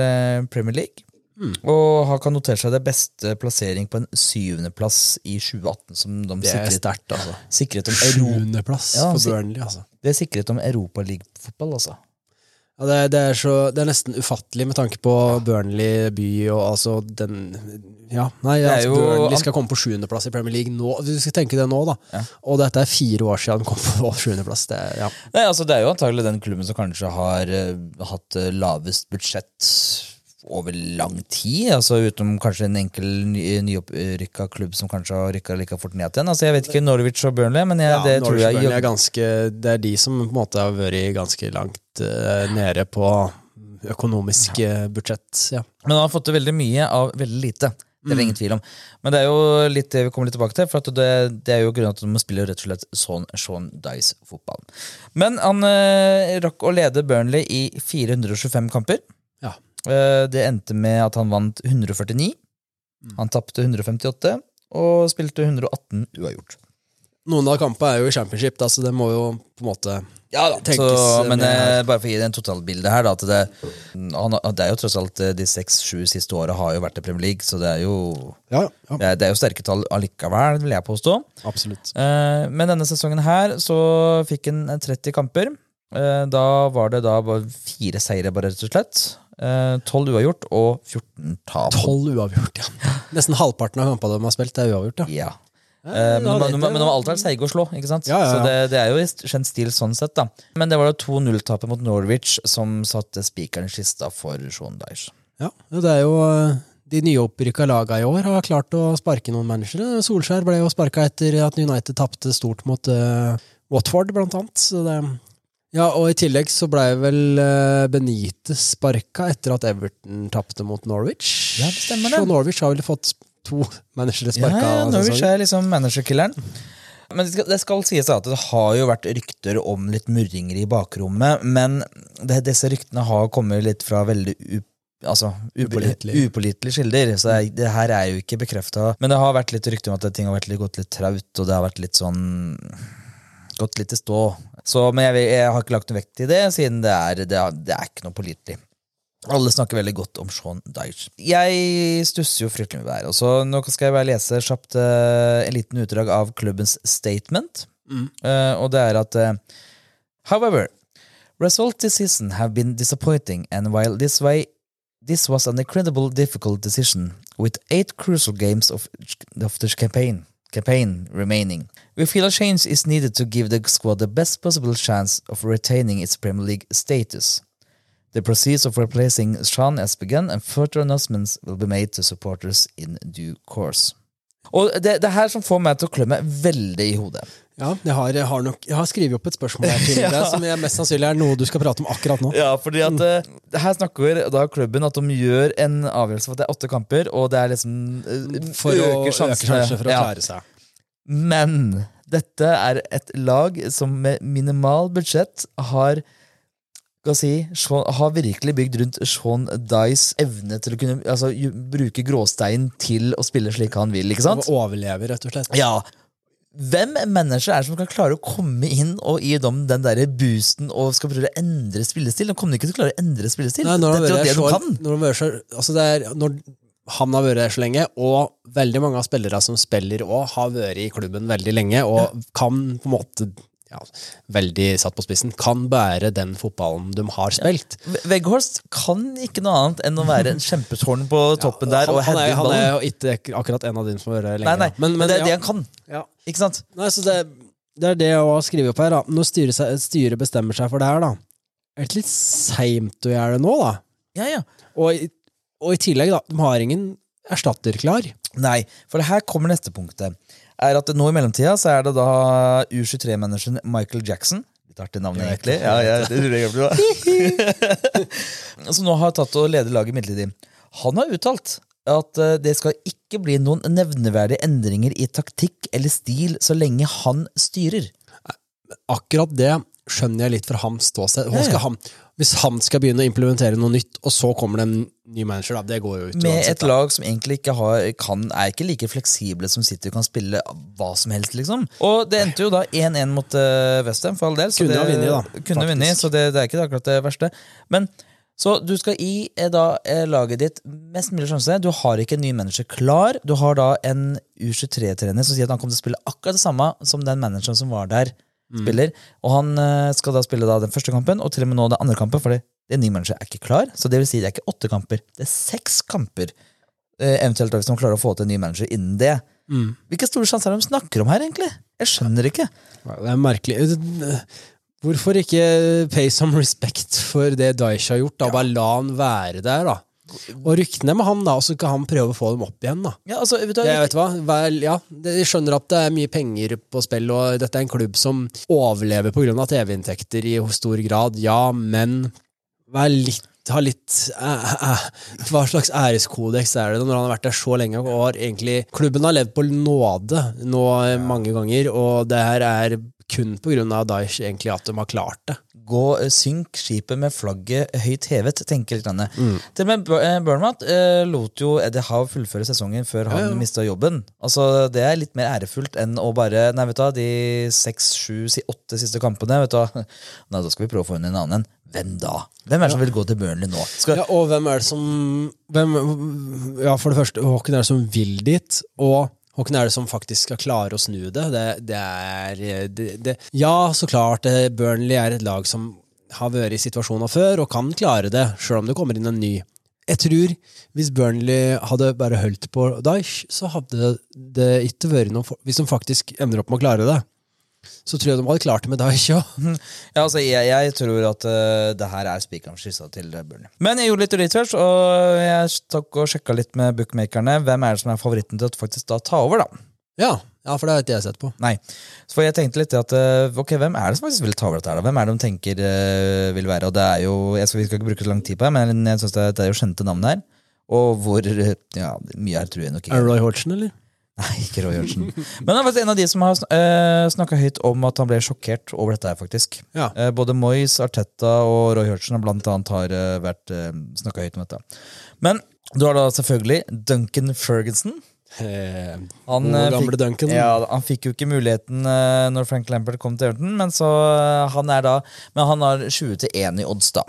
Premier League. Og har kan notere seg det beste plassering på en syvendeplass i 2018, som de Det er sikret, sterkt, altså. sikret om Euro Sjuendeplass Ja, for si- Burnley, altså. Det er sikret om Europaliga-fotball, altså. Ja, det, det, er så, det er nesten ufattelig med tanke på Burnley by og altså den Ja, nei, er altså, jo- Burnley skal komme på sjuendeplass i Premier League nå. Du skal tenke det nå, da. Ja. Og dette er fire år siden de kom på sjuendeplass. Det er- Ja. Nei, altså Det er jo antagelig den klubben som kanskje har eh, hatt eh, lavest budsjett over lang tid. altså Utenom kanskje en enkel ny- nyopprykka klubb som kanskje har rykka like fort ned igjen. altså Jeg vet ikke Norwich og Burnley, men jeg, Ja, det tror jeg Burnley er ganske, Det er de som på en måte har vært ganske langt uh, nede på økonomisk eh, budsjett. Ja. Men han har fått til veldig mye av veldig lite. Det er det ingen tvil om. Men det er jo litt det vi kommer litt tilbake til, for det, det er jo grunnen til at man spiller rett og slett sånn Sean Dice-fotball. Men han eh, rakk å lede Burnley i 425 kamper. Eh, det endte med at han vant 149. Han tapte 158 og spilte 118 uavgjort. Noen av kampene er jo i championship, da, så det må jo på en måte Ja da, Tenkes, så, men med- eh, bare for å gi det en totalbilde her, da, at det, han, det er jo tross alt eh, de seks-sju siste åra har jo vært i Premier League, så det er jo Ja, ja Det er, det er jo sterke tall allikevel, vil jeg påstå. absolutt. Eh, men denne sesongen her så fikk han 30 kamper. Eh, da var det da bare fire seire, bare rett og slett. Eh, 12 uavgjort og 14 tap. Tolv uavgjort, ja. Nesten halvparten av kampene de har spilt, er uavgjort, ja. Ja. Eh, men, men de har alltid vært seige å slå, ikke sant? Ja, ja, så det, det er jo i kjent stil sånn sett. da Men det var jo 2-0-tapet mot Norwich som satte spikeren i kista for Sean Dyche. Ja, det er jo eh, De nyopprykka laga i år har klart å sparke noen managere. Solskjær ble jo sparka etter at United tapte stort mot uh, Watford, blant annet. Så det, ja, og i tillegg så blei vel Benite Benitez sparka etter at Everton tapte mot Norwich. Ja, det stemmer det. Så Norwich har vel fått to managere sparka. ja, ja, Norwich er liksom managerkilleren. Men det skal, det skal sies at det har jo vært rykter om litt murringer i bakrommet, men det, disse ryktene har kommet litt fra veldig up altså, Upålitelig. upålitelig- upålitelige kilder. Så det, det her er jo ikke bekrefta. Men det har vært litt rykter om at ting har vært litt, gått litt traut, og det har vært litt sånn gått litt i stå. Så, men jeg, jeg har ikke lagt noe vekt i det, siden det er, det er, det er ikke noe pålitelig. Alle snakker veldig godt om Sean Dyche. Jeg stusser jo fryktelig med været. Så nå skal jeg bare lese kjapt uh, en liten utdrag av klubbens statement. Eh, og det er at uh, However, results this season have been disappointing, and while this way this was an incredible difficult decision, with eight crucial games of, of the campaign campaign remaining. We feel a change is needed to give the squad the best possible chance of retaining its Premier League status. The proceeds of replacing Sean has begun, and further announcements will be made to supporters in due course. Og det, det er her som får meg til å klø meg veldig i hodet. Ja, jeg har, jeg har, nok, jeg har skrevet opp et spørsmål her til deg, som jeg mest sannsynlig er noe du skal prate om akkurat nå. Ja, fordi at eh, her snakker da klubben at de gjør en avgjørelse for at det er åtte kamper, og det er liksom uh, For å øker øke sjansene for å Ja. klare seg. Men dette er et lag som med minimal budsjett har skal si, Sean, har virkelig bygd rundt Sean Dyes evne til å kunne altså, bruke gråstein til å spille slik han vil. ikke sant? Å overleve, rett og slett. Ja. Hvem mennesker er det som kan klare å komme inn og gi dem den der boosten og skal prøve å endre spillestil? De kommer ikke til å klare å endre spillestil. Nei, når det, det der de kan. når vært så, altså det er, når han har vært der så lenge, og veldig mange av spillere som spiller òg, har vært i klubben veldig lenge, og kan på en måte ja, Veldig satt på spissen, kan bære den fotballen de har spilt. Ja. Weghorst kan ikke noe annet enn å være en kjempetårn på toppen der og han, han, heade er, han er jo ikke akkurat en av dine som har vært lenge. nei, nei, men, det er ja. det han kan. Ja. Ikke sant? Nei, så det, det er det å skrive opp her. da. Når styret, styret bestemmer seg for det her, da, er det litt seint å gjøre det nå, da? Ja, ja. Og, og i tillegg, da, de har ingen erstatter klar. Nei, for her kommer neste punktet. Er at nå i mellomtida så er det da U23-manageren Michael Jackson. Litt artig navn, egentlig. Ja, ja, det tror jeg blir Som nå har tatt og leder laget midlertidig. Han har uttalt at eh, det skal ikke bli noen nevneverdige endringer i taktikk eller stil så lenge han styrer. Akkurat det skjønner jeg litt fra hans ståsted. Han, hvis han skal begynne å implementere noe nytt, og så kommer det en ny manager, da, det går jo ut Med uansett, et da. lag som egentlig ikke har, kan, er ikke like fleksible som City kan spille hva som helst, liksom. Og det endte jo da 1-1 mot uh, Westham, for all del. så Kunne det, ha vunnet, da, Kunne vinne, så det, det er ikke akkurat det verste. Men så du skal gi eh, da eh, laget ditt mest mulig sjanse. Du har ikke en ny manager klar. Du har da en U23-trener som sier at han kommer til å spille akkurat det samme som den manageren som var der. Mm. spiller, Og han eh, skal da spille da den første kampen, og til og med nå den andre kampen, fordi er nye manager er ikke klar. Så det vil si det er ikke åtte kamper, det er seks kamper. Eh, eventuelt hvis de klarer å få til en ny manager innen det. Mm. Hvilke store sjanser er det de snakker om her, egentlig? Jeg skjønner ikke. Det er merkelig. Hvorfor ikke pay some respect for det Daisha har gjort? da, Bare la han være der, da. Og ryktene med han, da, og så kan han prøve å få dem opp igjen. da. Ja, altså, vet du, Det, vet hva? Vel, ja, jeg skjønner at det er mye penger på spill, og dette er en klubb som overlever pga. TV-inntekter i stor grad, ja, men vær litt ha litt eh, eh, Hva slags æreskodeks er det når han har vært der så lenge? og har egentlig, Klubben har levd på nåde nå eh, mange ganger, og det her er kun pga. Daesh egentlig at de har klart det. gå, eh, synk skipet med flagget høyt hevet, tenker litt. Mm. Til og med Burnmouth eh, eh, lot jo Eddie Howe fullføre sesongen før han Ja, ja. mista jobben. Altså, Det er litt mer ærefullt enn å bare Nei, vet du hva, de seks, sju, åtte siste kampene vet du hva, Nei, da skal vi prøve å få inn en annen. Hvem da? Hvem er det som vil gå til Burnley nå? Skal, Ja, og hvem er det som hvem, Ja, for det første, hvem er det som vil dit? Og hvem er det som faktisk skal klare å snu det? Det, det er det, Ja, så klart, eh, Burnley er et lag som har vært i situasjoner før, og kan klare det, sjøl om det kommer inn en ny. Jeg tror hvis Burnley hadde bare holdt på Daesh, så hadde det ikke vært noe Hvis de faktisk ender opp med å klare det, så tror jeg de hadde klart det med Daesh òg. Ja, altså, jeg, jeg tror at uh, det her er spikeren skissa til Burnley. Men jeg gjorde litt research, og jeg tok og sjekka litt med bookmakerne. Hvem er det som er favoritten til å faktisk da ta over, da? Ja, ja, for det har ikke jeg sett på. Nei. For jeg tenkte litt at uh, ok, hvem er det som faktisk vil ta over dette her? da? Hvem er det de tenker uh, vil være? Og det er jo, jeg skal, Vi skal ikke bruke så lang tid på det, men jeg synes det, det er jo kjente navn her. Og hvor Ja, mye her tror jeg nok Er ikke. det Roy Hodgson, eller? Nei, ikke Roy Hodgson. Men han er faktisk en av de som har uh, snakka høyt om at han ble sjokkert over dette her, faktisk. Ja. Eh, både Moyes, Arteta og Roy Hodgson blant annet har uh, vært uh, snakka høyt om dette. Men du har da selvfølgelig Duncan Ferguson. Eh, Han, eh, gamle Duncan. Ja, han fikk jo ikke muligheten eh, når Frank Lampert kom til Everton, men så eh, han er da Men han har 20 til 1 i odds, da.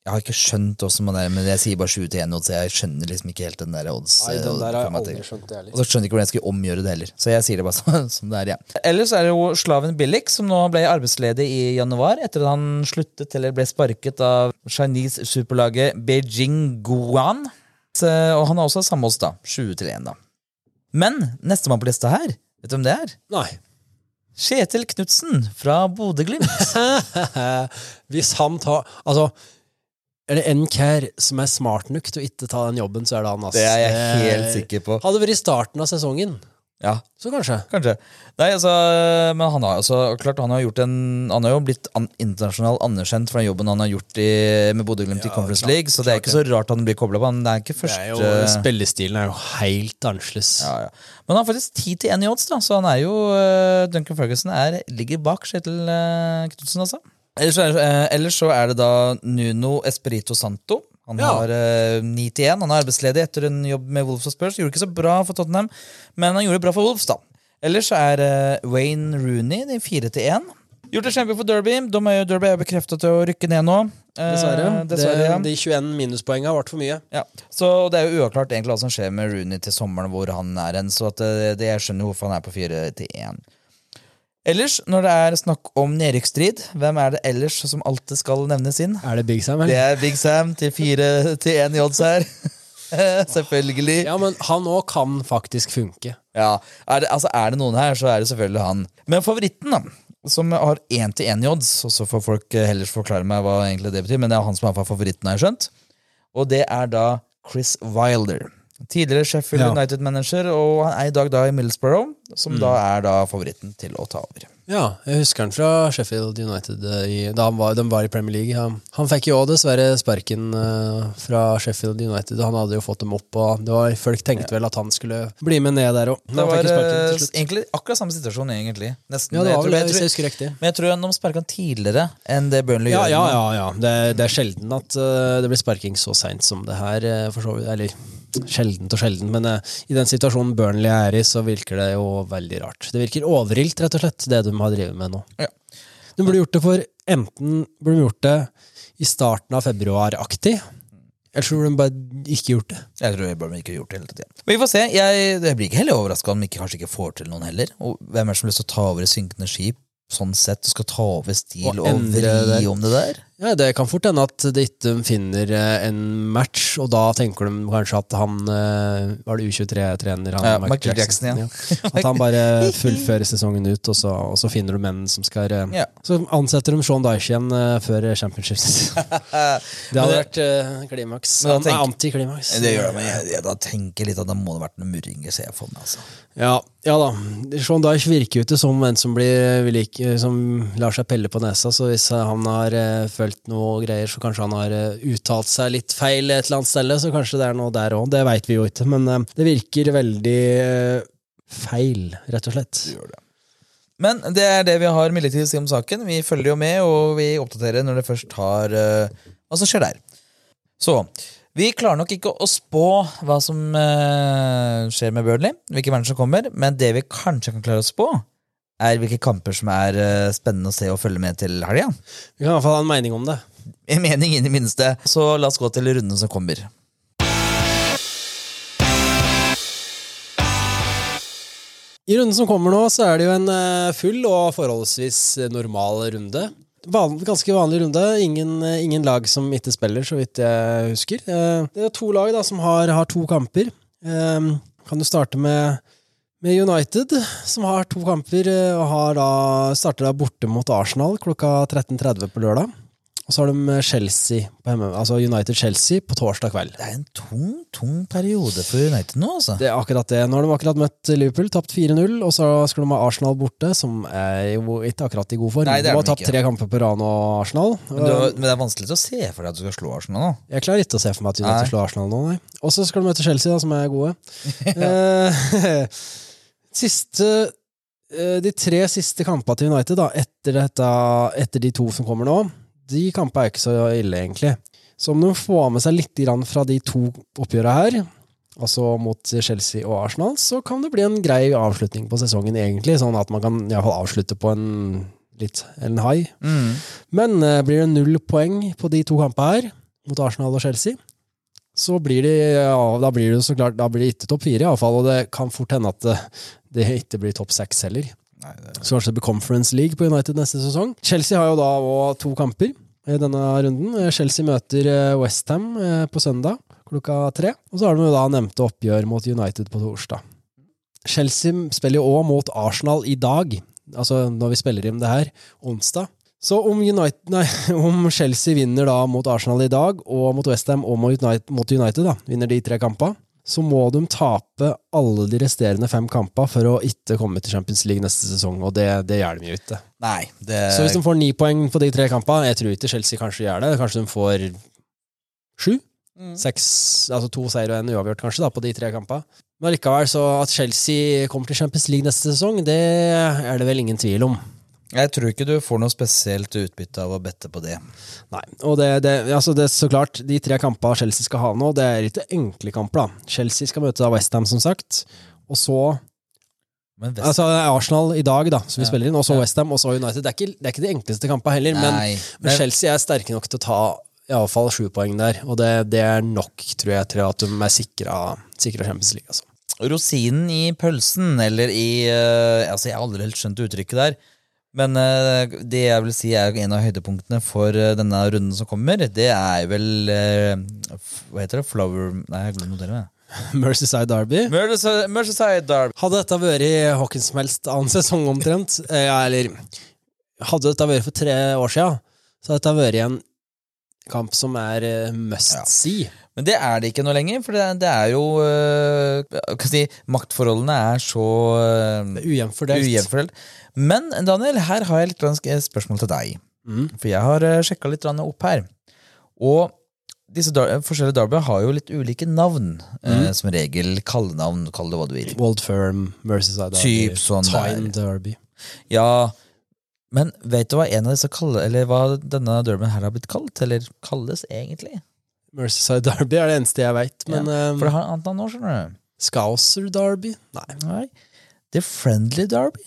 Jeg har ikke skjønt hvordan man er, men jeg sier bare 7 til 1 odds. Jeg skjønner liksom ikke helt den der odds. Nei, eh, den der har jeg aldri skjønt, jeg Og så skjønner jeg ikke hvordan jeg skal omgjøre det heller. Så jeg sier det bare sånn som det er, ja. Ellers er det jo Slaven Billik, som nå ble arbeidsledig i januar etter at han sluttet eller ble sparket av Chinese superlaget Beijing Guan. Så, og han har også samme odds, da. 20 til 1, da. Men nestemann på lista her, vet du hvem det er? Nei. Kjetil Knutsen fra Bodø-Glimt. Hvis han tar Altså, er det en kær som er smart nok til å ikke ta den jobben, så er det han. ass. Det er jeg helt sikker på. Hadde vært i starten av sesongen, Ja, så kanskje. Kanskje. Nei, altså, men han har, altså, klart, han har, gjort en, han har jo blitt an, internasjonalt anerkjent for den jobben han har gjort i, med Bodø-Glimt i Ja, Conference klart, League, så det er ikke så rart han blir kobla på. Han det er ikke Det er jo, spillestilen er jo helt annerledes. ja, ja. Men han har faktisk 10 til 1 i odds, da, så han er jo eh, Duncan Ferguson er, ligger bak Kjetil uh, Knutsen, altså. Ellers, så er- eh, ellers så er det da Nuno Espirito Santo. Han Ja. har uh, 9 til 1. Han er arbeidsledig etter en jobb med Wolves og Spurs. Gjorde ikke så bra for Tottenham, men han gjorde det bra for Wolves, da. Ellers så er eh, Wayne Rooney de 4 til 1. Gjort det kjempe for Derby. De er jo, Derby er jo bekreftet til å rykke ned nå. Eh, Dessverre. dessverre ja. det, de 21 minuspoengene ble for mye. Ja, så Det er jo uavklart egentlig hva som skjer med Rooney til sommeren, hvor han er hen. Så at det, det jeg skjønner hvorfor han er på fire til én. Ellers, når det er snakk om nedrykksstrid, hvem er det ellers som alltid skal nevnes inn? Er det Big Sam, Eller? Det er Big Sam til fire til én i odds her. Selvfølgelig. Ja, men han òg kan faktisk funke. Ja, er det, altså er det noen her, så er det selvfølgelig han. Men favoritten, da, som har én til én i odds, og så får folk heller forklare meg hva egentlig det betyr, men det er han som er favoritten, har jeg skjønt. Og det er da Chris Wilder. Tidligere Sheffield Ja. United-manager, og han er i dag da i Middlesbrough, som da er da favoritten til å ta over. Ja, jeg husker han fra Sheffield United eh, i, da han var, de var i Premier League. Han, han fikk jo òg dessverre sparken uh, fra Sheffield United. Han hadde jo fått dem opp, og det var, folk tenkte vel at han skulle bli med ned der òg. Det var eh, egentlig akkurat samme situasjon, egentlig. Nesten. Ja, det var vel det, jeg hvis tror- jeg husker riktig. Men jeg tror de sparka han tidligere enn det Burnley Ja, gjør. ja, ja. ja. Det, det er sjelden at uh, det blir sparking så seint som det her. uh, for så vidt. Eller sjeldent og sjelden, men i den situasjonen Burnley er i, så virker det jo veldig rart. Det virker overilt, rett og slett, det de har drevet med nå. Ja. De burde gjort det for enten burde de gjort det i starten av februar-aktig, eller så burde de bare ikke gjort det. Jeg tror Burnley ikke gjort det hele tiden. Men vi får se. Jeg, jeg blir ikke heller overraska om de kanskje ikke får til noen heller. Og hvem er det som har lyst til å ta over et synkende skip sånn sett, og skal ta over stil Og og, vri det. om det der? Ja, Det kan fort hende at de ikke finner eh, en match, og da tenker de kanskje at han eh, Var det U23-trener? Ja, Michael Jackson, Jackson, ja. At han bare fullfører sesongen ut, og så, og så finner du menn som skal eh, Ja. Så ansetter de Sean Dyche igjen før championship. det hadde vært klimaks. Men da er antiklimaks. Det gjør det, men jeg, jeg da tenker litt at det må ha vært noe murringer, ser jeg for meg. altså. Ja, ja da. Sean Dyche virker jo ikke som en som, blir, som lar seg pelle på nesa, så hvis han har følt noe greier, så kanskje han har eh, uttalt seg litt feil et eller annet sted, så kanskje det er noe der òg. Det veit vi jo ikke, men eh, det virker veldig eh, feil, rett og slett. Men det er det vi har midlertidig å si om saken. Vi følger jo med, og vi oppdaterer når det først har eh, hva som skjer der. Så vi klarer nok ikke å spå hva som skjer med Burnley, hvilke matcher som kommer, men det vi kanskje kan klare å spå, er hvilke kamper som er eh, spennende å se og følge med til helga. Vi kan i hvert fall ha en mening om det. En mening inn i minste. Så la oss gå til runden som kommer. I runden som kommer nå, så er det jo en eh, full og forholdsvis normal runde. Van, ganske vanlig runde. Ingen, eh, ingen lag som ikke spiller, så vidt jeg husker. Det er to lag da, som har, har to kamper. Kan du starte med, med United, som har to kamper, eh, og har da, starter da borte mot Arsenal klokka 13.30 på lørdag. Og så har de Chelsea på hjemme, altså United-Chelsea på torsdag kveld. Det er en tung, tung periode for United nå, altså. Det er akkurat det. Nå har de akkurat møtt Liverpool, tapt 4-0, og så skal de ha Arsenal borte, som er jo ikke akkurat i god form. Nei, det er de har tapt tre kamper på rad nå, Arsenal. Men, det, men det er vanskelig å se for deg at du skal slå Arsenal nå. Jeg klarer ikke å se for meg at United Nei. slår Arsenal nå, nei. Og så skal de møte Chelsea, da, som er gode. Eh, siste eh, De tre siste kampene til United, da, etter, dette, etter de to som kommer nå, de kampene er ikke så ille, egentlig. Så om de får med seg litt fra de to oppgjørene her, altså mot Chelsea og Arsenal, så kan det bli en grei avslutning på sesongen, egentlig. Sånn at man kan i hvert fall avslutte på en litt en high. Men eh, blir det null poeng på de to kampene her, mot Arsenal og Chelsea, så blir de, ja, da blir det så klart, da blir det ikke topp fire, iallfall. Og det kan fort hende at det, det ikke blir topp seks heller. Nei, det, Så kanskje det blir Conference League på United neste sesong. Chelsea har jo da òg to kamper i denne runden. Eh, Chelsea møter Westham på søndag klokka tre. Og så har de jo da nevnte oppgjør mot United på torsdag. Chelsea spiller jo òg mot Arsenal i dag, altså når vi spiller inn det her, onsdag. Så om, United, nei, om Chelsea vinner da mot Arsenal i dag, og mot Westham og mot United, mot United da, vinner de tre kampene, så må de tape alle de resterende fem kampene for å ikke komme til Champions League neste sesong, og det, det gjør de jo ikke. nei, det Så hvis de får ni poeng på de tre kampene, jeg tror ikke Chelsea kanskje gjør det, kanskje de får sju? Mm. Seks, altså to seier og en uavgjort kanskje da, på de tre kampene. Men likevel, så at Chelsea kommer til Champions League neste sesong, det er det vel ingen tvil om. Jeg tror ikke du får noe spesielt utbytte av å bette på det. Nei, og det, det, altså det er så klart, de tre kampene Chelsea skal ha nå, det er ikke enkle kamper da. Chelsea skal møte da Westham som sagt, og så Altså Arsenal i dag, da, som vi Ja. spiller inn, og så Ja. Westham, og så United. Det er, ikke, det er ikke de enkleste kampene heller, men, men men- Chelsea er sterke nok til å ta iallfall sju poeng der, og det, det er nok, tror jeg, til at de er sikra sikra Champions League. Altså. Rosinen i pølsen, eller i uh, Altså, jeg har aldri helt skjønt uttrykket der. Men eh, det jeg vil si er en av høydepunktene for eh, denne runden som kommer, det er vel eh, Hva heter det? Flower Nei, jeg glemte å notere meg. Mercyside Derby. Merseyside Merseyside Derby. Hadde dette vært i hvilken som helst annen sesong omtrent, eller Hadde dette vært for tre år siden, så hadde dette vært en kamp som er must Ja. see. Men det er det ikke nå lenger, for det, det er jo jeg si, Maktforholdene er så uh, Ujevnt fordelt. Men Daniel, her har jeg litt spørsmål til deg. Mm. For jeg har uh, sjekka litt opp her. Og disse forskjellige derby har jo litt ulike navn. eh, Mm. som regel kallenavn, kall det hva du vil. Old Firm, versus Derby, Typ sånn Time der. Derby. Ja, men vet du hva en av disse kalle, eller hva denne derbyen her har blitt kalt? Eller kalles egentlig? Mercyside Derby er det eneste jeg veit, Ja, For eh, det har et annet navn nå, skjønner du. Scouser Derby? Nei. Nei. The Friendly Derby.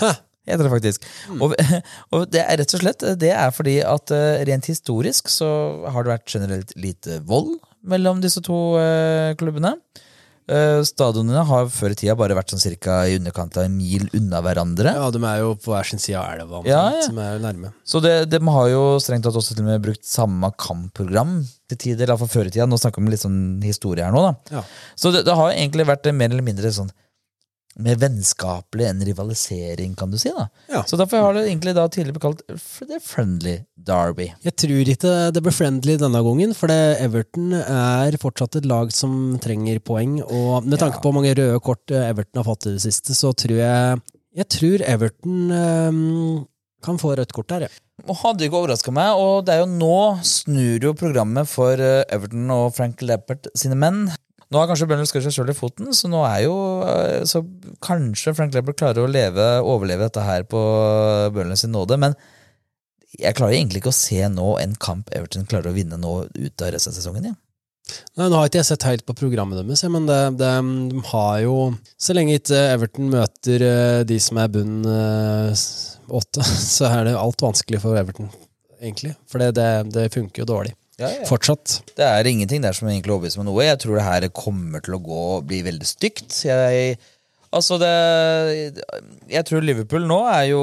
Hæ. heter det faktisk. Og, og det er rett og slett det er fordi at eh, rent historisk så har det vært generelt lite vold mellom disse to eh, klubbene. Eh, stadionene har før i tida bare vært sånn cirka i underkant av en mil unna hverandre. Ja, de er jo på hver sin side av elva, Ja, ja. som er jo nærme. Så det, de har jo strengt tatt også til og med brukt samme kampprogram til tider, iallfall før i tida. Nå snakker vi om litt sånn historie her nå, da. Ja. Så det, det har egentlig vært mer eller mindre sånn mer vennskapelig enn rivalisering, kan du si. da. Ja. Så derfor har det egentlig da tidligere blitt kalt The Friendly Derby. Jeg tror ikke det blir friendly denne gangen, for det Everton er fortsatt et lag som trenger poeng. Og med tanke på hvor mange røde kort eh, Everton har fått i det siste, så tror jeg Jeg tror Everton um kan få rødt kort der, ja. Hadde ikke overraska meg, og det er jo nå snur jo programmet for eh, Everton og Frank Lappert sine menn. Nå har kanskje Burnley skutt seg sjøl i foten, så nå er jo eh, Så kanskje Frank Lappert klarer å leve, overleve dette her på Burnley sin nåde, men jeg klarer egentlig ikke å se nå en kamp Everton klarer å vinne nå ut av resten av sesongen. Ja. Nei, Nå har ikke jeg sett helt på programmet deres, men det, det, de har jo Så lenge ikke Everton møter eh, de som er bunn eh, åtte, så er det alt vanskelig for Everton, egentlig. For det, det funker jo dårlig. Fortsatt. Det er ingenting der som egentlig overbeviser meg noe. Jeg tror det her kommer til å gå bli veldig stygt. Jeg, altså det Jeg tror Liverpool nå er jo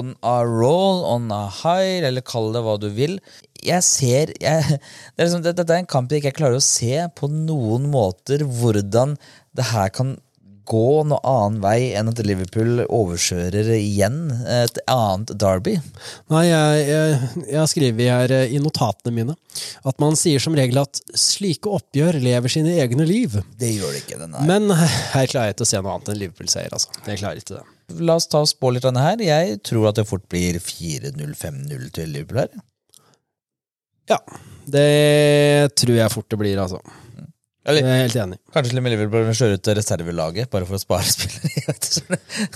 on a roll, on a high, eller kall det hva du vil. Jeg ser jeg, det er liksom, Dette er en kamp jeg ikke klarer å se på noen måter hvordan det her kan gå noen annen vei enn at Liverpool overkjører igjen et annet Derby. Nei, jeg, jeg, jeg har skrevet her eh, i notatene mine at man sier som regel at slike oppgjør lever sine egne liv. Det gjør det ikke. den her. Men her klarer jeg ikke å se noe annet enn Liverpool-seier. altså. Jeg klarer ikke det. La oss ta og spå litt av det her. Jeg tror at det fort blir 4-0-5-0 til Liverpool her. Ja, det tror jeg fort det blir, altså. Eller er helt enig. kanskje til og med Liverpool vil kjøre ut reservelaget bare for å spare spillere.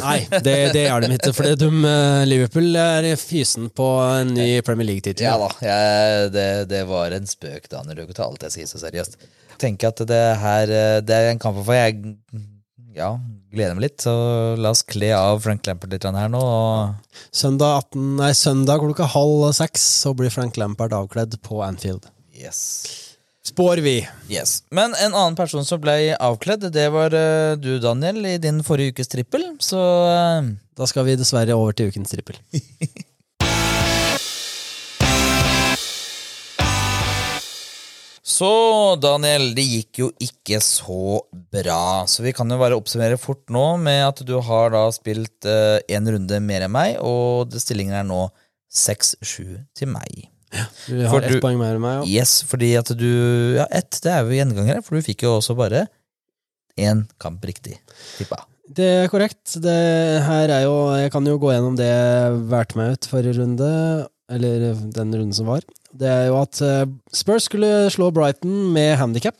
Nei, det, det er de ikke. For de, eh, Liverpool er fysen på en ny Premier League-tittel. ja da, jeg, det, det var en spøk, da, når Du ikke tar alt jeg sier så seriøst. Tenker at det her eh, Det er en kamp for jeg ja, gleder meg litt. Så la oss kle av Frank Lampard litt her nå. Søndag, 18, nei, søndag klokka halv seks så blir Frank Lampard avkledd på Anfield. yes. Spår vi. yes. Men en annen person som ble avkledd, det var uh, du, Daniel, i din forrige ukes trippel. Så uh, Da skal vi dessverre over til ukens trippel. Så, Daniel, det gikk jo ikke så bra. Så vi kan jo bare oppsummere fort nå med at du har da spilt én runde mer enn meg, og stillingen er nå 6-7 til meg. Du har For ett du- poeng mer enn meg. Ja. Yes, fordi at du Ja, ett, det er jo gjengangere, for du fikk jo også bare én kamp riktig. Tippa. Det er korrekt. Det her er jo Jeg kan jo gå gjennom det jeg valgte meg ut forrige runde, eller den runden som var. Det er jo at eh, Spurs skulle slå Brighton med handikap.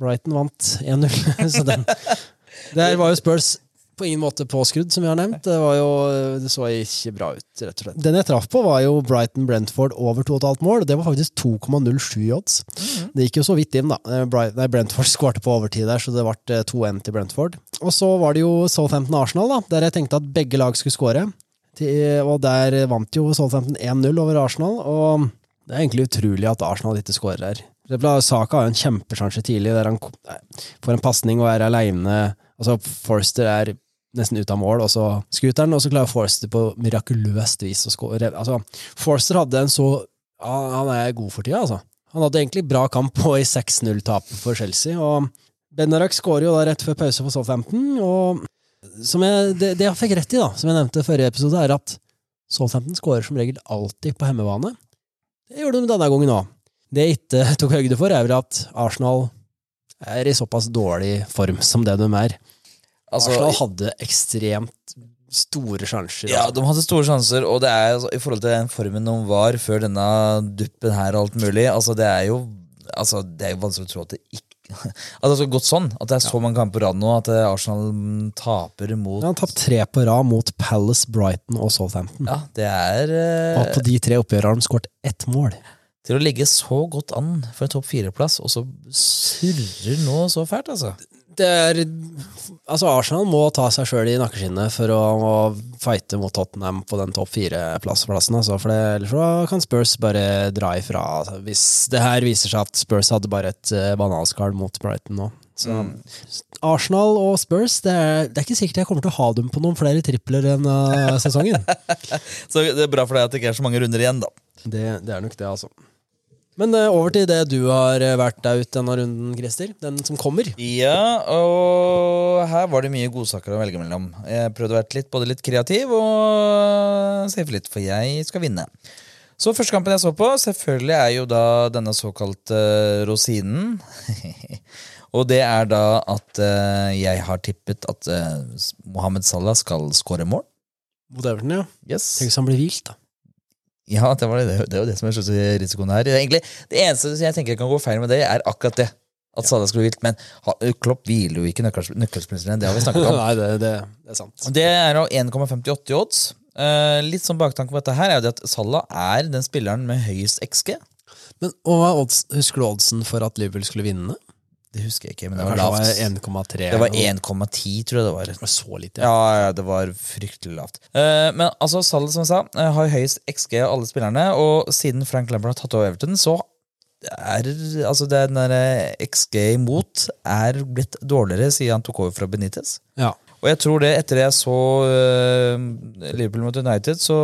Brighton vant 1-0. Så den Der var jo Spurs på ingen måte påskrudd, som vi har nevnt. Det, var jo, det så ikke bra ut, rett og slett. Den jeg traff på, var jo Brighton-Brentford over 2,5 mål. Det var faktisk 2,07 odds. Det gikk jo så vidt inn, da. Eh, Nei, Brentford skårte på overtid der, så det ble eh, 2-1 til Brentford. Og så var det jo Southampton-Arsenal, da, der jeg tenkte at begge lag skulle skåre. Og der vant jo Southampton 1-0 over Arsenal, og det er egentlig utrolig at Arsenal ikke skårer her. Saka har jo en kjempesjanse tidlig, der han får en pasning og er aleine. Altså, Forster er nesten ut av mål, og så scooteren, og så klarer Forster på mirakuløst vis å skåre. Altså, Forster hadde en så Han er god for tida, altså. Han hadde egentlig bra kamp på i 6-0-tapet for Chelsea, og Benarak skårer jo da rett før pause for Southampton, og jeg, det, det jeg fikk rett i, da, som jeg nevnte i forrige episode, er at Southampton skårer som regel alltid på hjemmebane. Det gjorde de denne gangen òg. Det jeg ikke tok høyde for, er vel at Arsenal er i såpass dårlig form som det de er. Altså, Arsenal hadde ekstremt store sjanser. Ja, altså. de hadde store sjanser, og det er altså, i forhold til den formen de var før denne duppen her og alt mulig, altså det er jo altså, det er jo vanskelig å tro at det ikke at det har gått sånn, at det er så mange kamper på rad nå at eh, Arsenal taper mot Han har tapt tre på rad mot Palace, Brighton og Southampton. Ja, det er Og eh, på de tre oppgjørene har de skåret ett mål. til å ligge så godt an for en topp fire-plass, og så surrer nå så fælt, altså. Er Altså, Arsenal må ta seg sjøl i nakkeskinnet for å, å fighte mot Tottenham på den topp fire-plassen. Altså, for det, ellers så kan Spurs bare dra ifra. Altså, hvis det her viser seg at Spurs hadde bare et uh, bananskall mot Brighton nå. Så Arsenal og Spurs, det er, det er ikke sikkert jeg kommer til å ha dem på noen flere tripler enn uh, sesongen. Så det er bra for deg at det ikke er så mange runder igjen, da. det, det er nok det, altså. Men eh, over til det du har eh, vært deg ute denne runden, Christer. Den som kommer. Ja, og her var det mye godsaker å velge mellom. Jeg prøvde å være litt, både litt kreativ og safe litt, for jeg skal vinne. Så første kampen jeg så på, selvfølgelig er jo da denne såkalte rosinen. og det er da at eh, jeg har tippet at eh, Mohammed Salah skal skåre mål. Mot Everton, ja. Yes. Tenk hvis han blir hvilt, da. Ja, det, var det, det er jo det som er risikoen her. Er egentlig, det eneste jeg tenker kan gå feil med det, er akkurat det. At Salah skulle vilt, Men ha- Klopp hviler jo ikke nøkkels- nøkkelspilleren, det har vi snakket om. Nei, det, det, det er sant. Det er jo 1,58 i odds. Uh, litt sånn baktanke på dette her er jo det at Salah er den spilleren med høyest XG. Men og hva odds, Husker du oddsen for at Liverpool skulle vinne? Det husker jeg ikke, men det var lavt. det var 1,3? Det var 1,10, tror jeg det var. Det var så lite, ja. Ja, ja, det var fryktelig lavt. Eh, men altså, Salah som jeg sa, eh, har høyest XG av alle spillerne, og siden Frank Lampard har tatt over Everton, så er altså den der eh, XG imot er blitt dårligere siden han tok over fra Benitez. ja. Og jeg tror det etter jeg så Liverpool mot United, så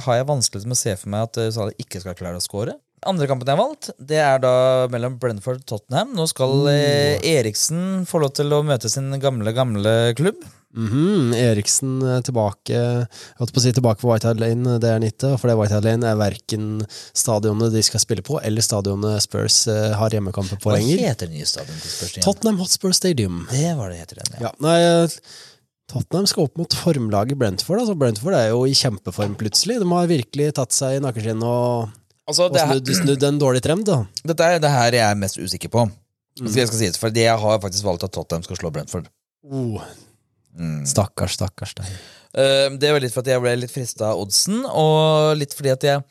har jeg vanskelig med å se for meg at uh, Salah ikke skal klare å score. Andre kampen jeg har valgt, det er da mellom Brentford og Tottenham. Nå skal eh, Eriksen få lov til å møte sin gamle, gamle klubb. Mhm, Eriksen er tilbake Jeg holdt på å si tilbake på Whitehead Lane, det er nytte. For det Whitehead Lane er verken stadionet de skal spille på, eller stadionet Spurs eh, har hjemmekamper på Hva lenger. heter den nye stadion til Spurs igjen? Tottenham Hotspur Stadium. Det var det heter den, ja. Ja, nei, eh, Tottenham skal opp mot formlaget Brentford. Altså Brentford er jo i kjempeform plutselig. De har virkelig tatt seg i nakkeskinnet og, Altså, det, her, snudd, snudd en dårlig trend. da. dette er det her jeg er mest usikker på. Skal jeg skal sies, for jeg har faktisk valgt at Tottenham skal slå Brentford. Oh. Stakkars, stakkars deg. Eh, Det var litt for at jeg ble litt frista av oddsen, og litt fordi at jeg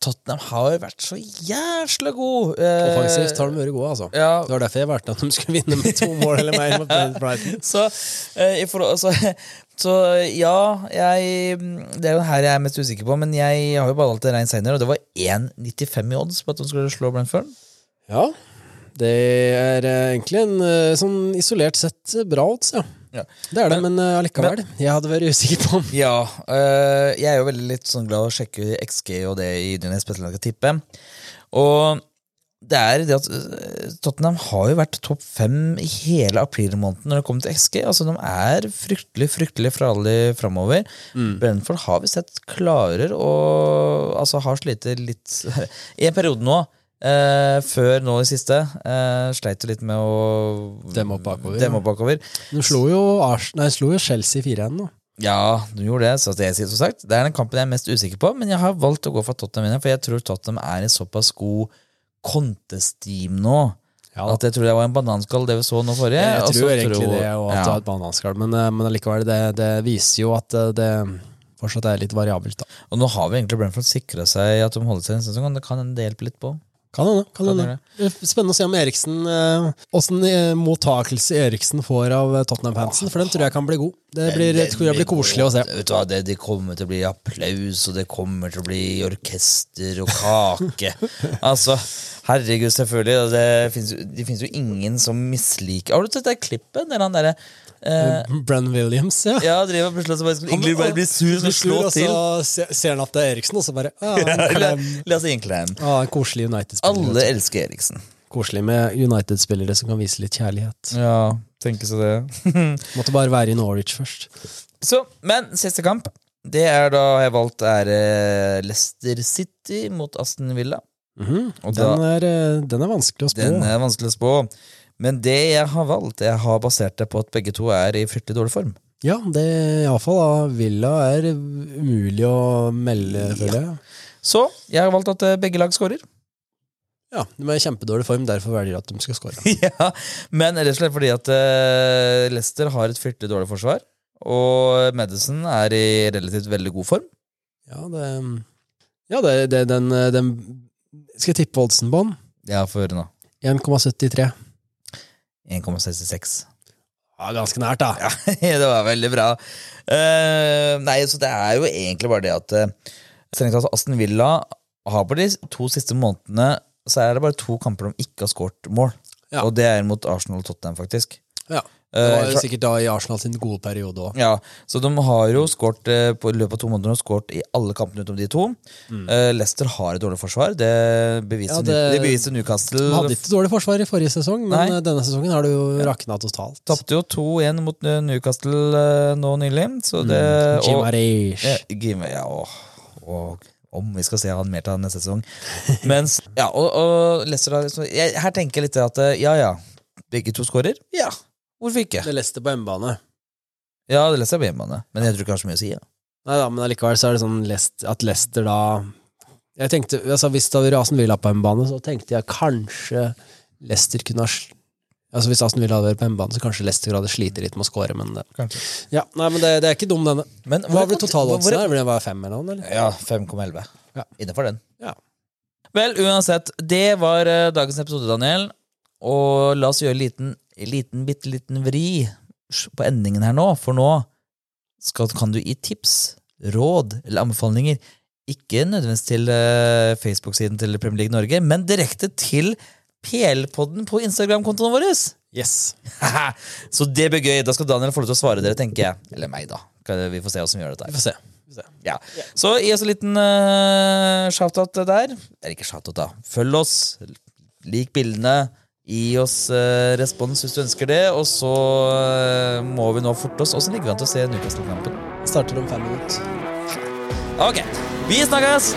Tottenham har vært så jæsla god. Eh, Offensivt har de vært gode, altså. Ja, Det var derfor jeg valgte at de skulle vinne med to mål eller mer mot Brighton. Så, eh, i forhold, så, så ja, jeg, det er jo her jeg er mest usikker på, men jeg har jo bare valgt en rein seier, og det var 1,95 i odds på at de skulle slå Brentford. Ja, det er eh, egentlig en eh, sånn isolert sett eh, bra odds, ja. Ja. Det er det, men men allikevel. Jeg hadde vært usikker på den. Ja, øh, jeg er jo veldig litt sånn glad å sjekke XG og det i og når jeg skal tippe. Og det er det at øh, Tottenham har jo vært topp fem i hele aprilmåneden når det kommer til XG. Altså De er fryktelig fryktelig farlige framover. Brentford har vi sett klarer å altså har slitt litt I en periode nå. eh, før nå i siste uh, sleit jo litt med å Demme opp bakover, Demme opp bakover. Du slo jo, nei, slo jo Chelsea 4-1 nå. Ja, du gjorde det. Så det, jeg sier som sagt Det er den kampen jeg er mest usikker på, men jeg har valgt å gå for Tottenham for jeg tror Tottenham er i såpass god kontesteam nå. Ja, At jeg tror det var en bananskall, det vi så nå forrige. jeg jeg tror egentlig det, og at ja. det var et bananskall, men, eh, men allikevel, det, det viser jo at eh, det fortsatt er litt variabelt, da. Og nå har vi egentlig Brentford sikra seg at de holder seg en sesong, og det kan en del hjelper litt på. Kan hende. Kan Kan hende. Spennende å se om Eriksen Åssen mottakelse Eriksen får av eh, Tottenham-fansen, for den tror jeg kan bli god. Det blir, det tror jeg blir koselig å se. Vet du hva, det, det kommer til å bli applaus, og det kommer til å bli orkester og kake. altså, herregud, selvfølgelig. Det finnes, det finnes jo ingen som misliker Har du sett det klippet? Der han derre eh, Brenn Williams, ja. Ja, driver og plutselig så bare skulle Ingrid bare bli sur og slå til. og så ser han at det er Eriksen, og så bare ah, en. La oss gi en klem. Ah, en koselig United-spiller. Alle elsker Eriksen. Koselig med United-spillere som kan vise litt kjærlighet. Ja, tenke seg det. Måtte bare være i Norwich først. Så, men siste kamp, det er da jeg valgt er eh, Leicester City mot Aston Villa. Mhm. Og Den, da, er, eh, den er vanskelig å spå. den er vanskelig å spå. Men det jeg har valgt, jeg har basert det på at begge to er i fryktelig dårlig form. Ja, det iallfall. Villa er umulig å melde, føler jeg. Så jeg har valgt at eh, begge lag skårer. Ja, De er i kjempedårlig form, derfor velger de at de skal skåre. ja, men rett og slett fordi at uh, Leicester har et fryktelig dårlig forsvar. Og Madison er i relativt veldig god form. Ja, det, ja, det, det den, den Skal jeg tippe oddsen på den? Ja, få høre nå. 1,73. 1,66. Ja, ganske nært, da. Ja, det var veldig bra. Uh, nei, så det er jo egentlig bare det at uh, tatt Aston Villa har på de to siste månedene så er det bare to kamper de ikke har skåret mål. Ja. Og det er mot Arsenal og Tottenham, faktisk. Ja. Det Eh, var jo sikkert da i Arsenal sin gode periode òg. ja, Så de har jo skåret eh, på løpet av to måneder og skåret i alle kampene utenom de to. Mm. Leicester har et dårlig forsvar. Det beviser, Mm. Ja, det- det beviser Newcastle. De hadde ikke dårlig forsvar i forrige sesong, men Nei. eh, denne sesongen har det jo rakna totalt. Tapte jo 2-1 mot eh, Newcastle eh, nå nylig. Så det, Mm. Og- Arish. Ja, og, og om vi skal se han mer til neste sesong. Mens, ja, og, og Leicester har liksom- jeg, Her tenker jeg litt at eh, ja ja, begge to skårer. Ja, hvorfor ikke? Det leste på hjemmebane. Ja, det leste jeg på hjemmebane, men jeg tror ikke det har så mye å si. Ja. Nei da, men allikevel så er det sånn Lest, at Leicester da Jeg tenkte, altså Hvis det hadde vært Aston Villa på hjemmebane, så tenkte jeg kanskje Leicester kunne ha Altså Hvis Aston Villa hadde vært på hjemmebane, så kanskje Leicester hadde slitt litt med å score, men det, Kanskje. Ja, nei, men det, det er ikke dum, denne. Men Hva ble totaloddsen? Blir det fem eller noe? Eller? Ja, 5,11. Ja. Innenfor den. Ja. Vel, uansett, det var eh, dagens episode, Daniel. Og la oss gjøre en liten, liten bitte liten vri på endingen her nå, for nå skal, kan du gi tips, råd eller anbefalinger. Ikke nødvendigvis til uh, Facebook-siden til Premier League Norge, men direkte til PL-podden på Instagram-kontoen vår. Yes. Så det blir gøy. Da skal Daniel få lov til å svare dere, tenker jeg. Eller meg, da. Vi får se hvordan vi gjør dette. Vi får se. se. Ja. Så gi oss en liten uh, shoutout der. Eller ikke shoutout, da. Følg oss. Lik bildene. Gi oss eh, respons hvis du ønsker det. Og så eh, må vi nå forte oss. Åssen ligger vi an til å se Newcastle-kampen? Starter om fem minutter. Ok, vi snakkes!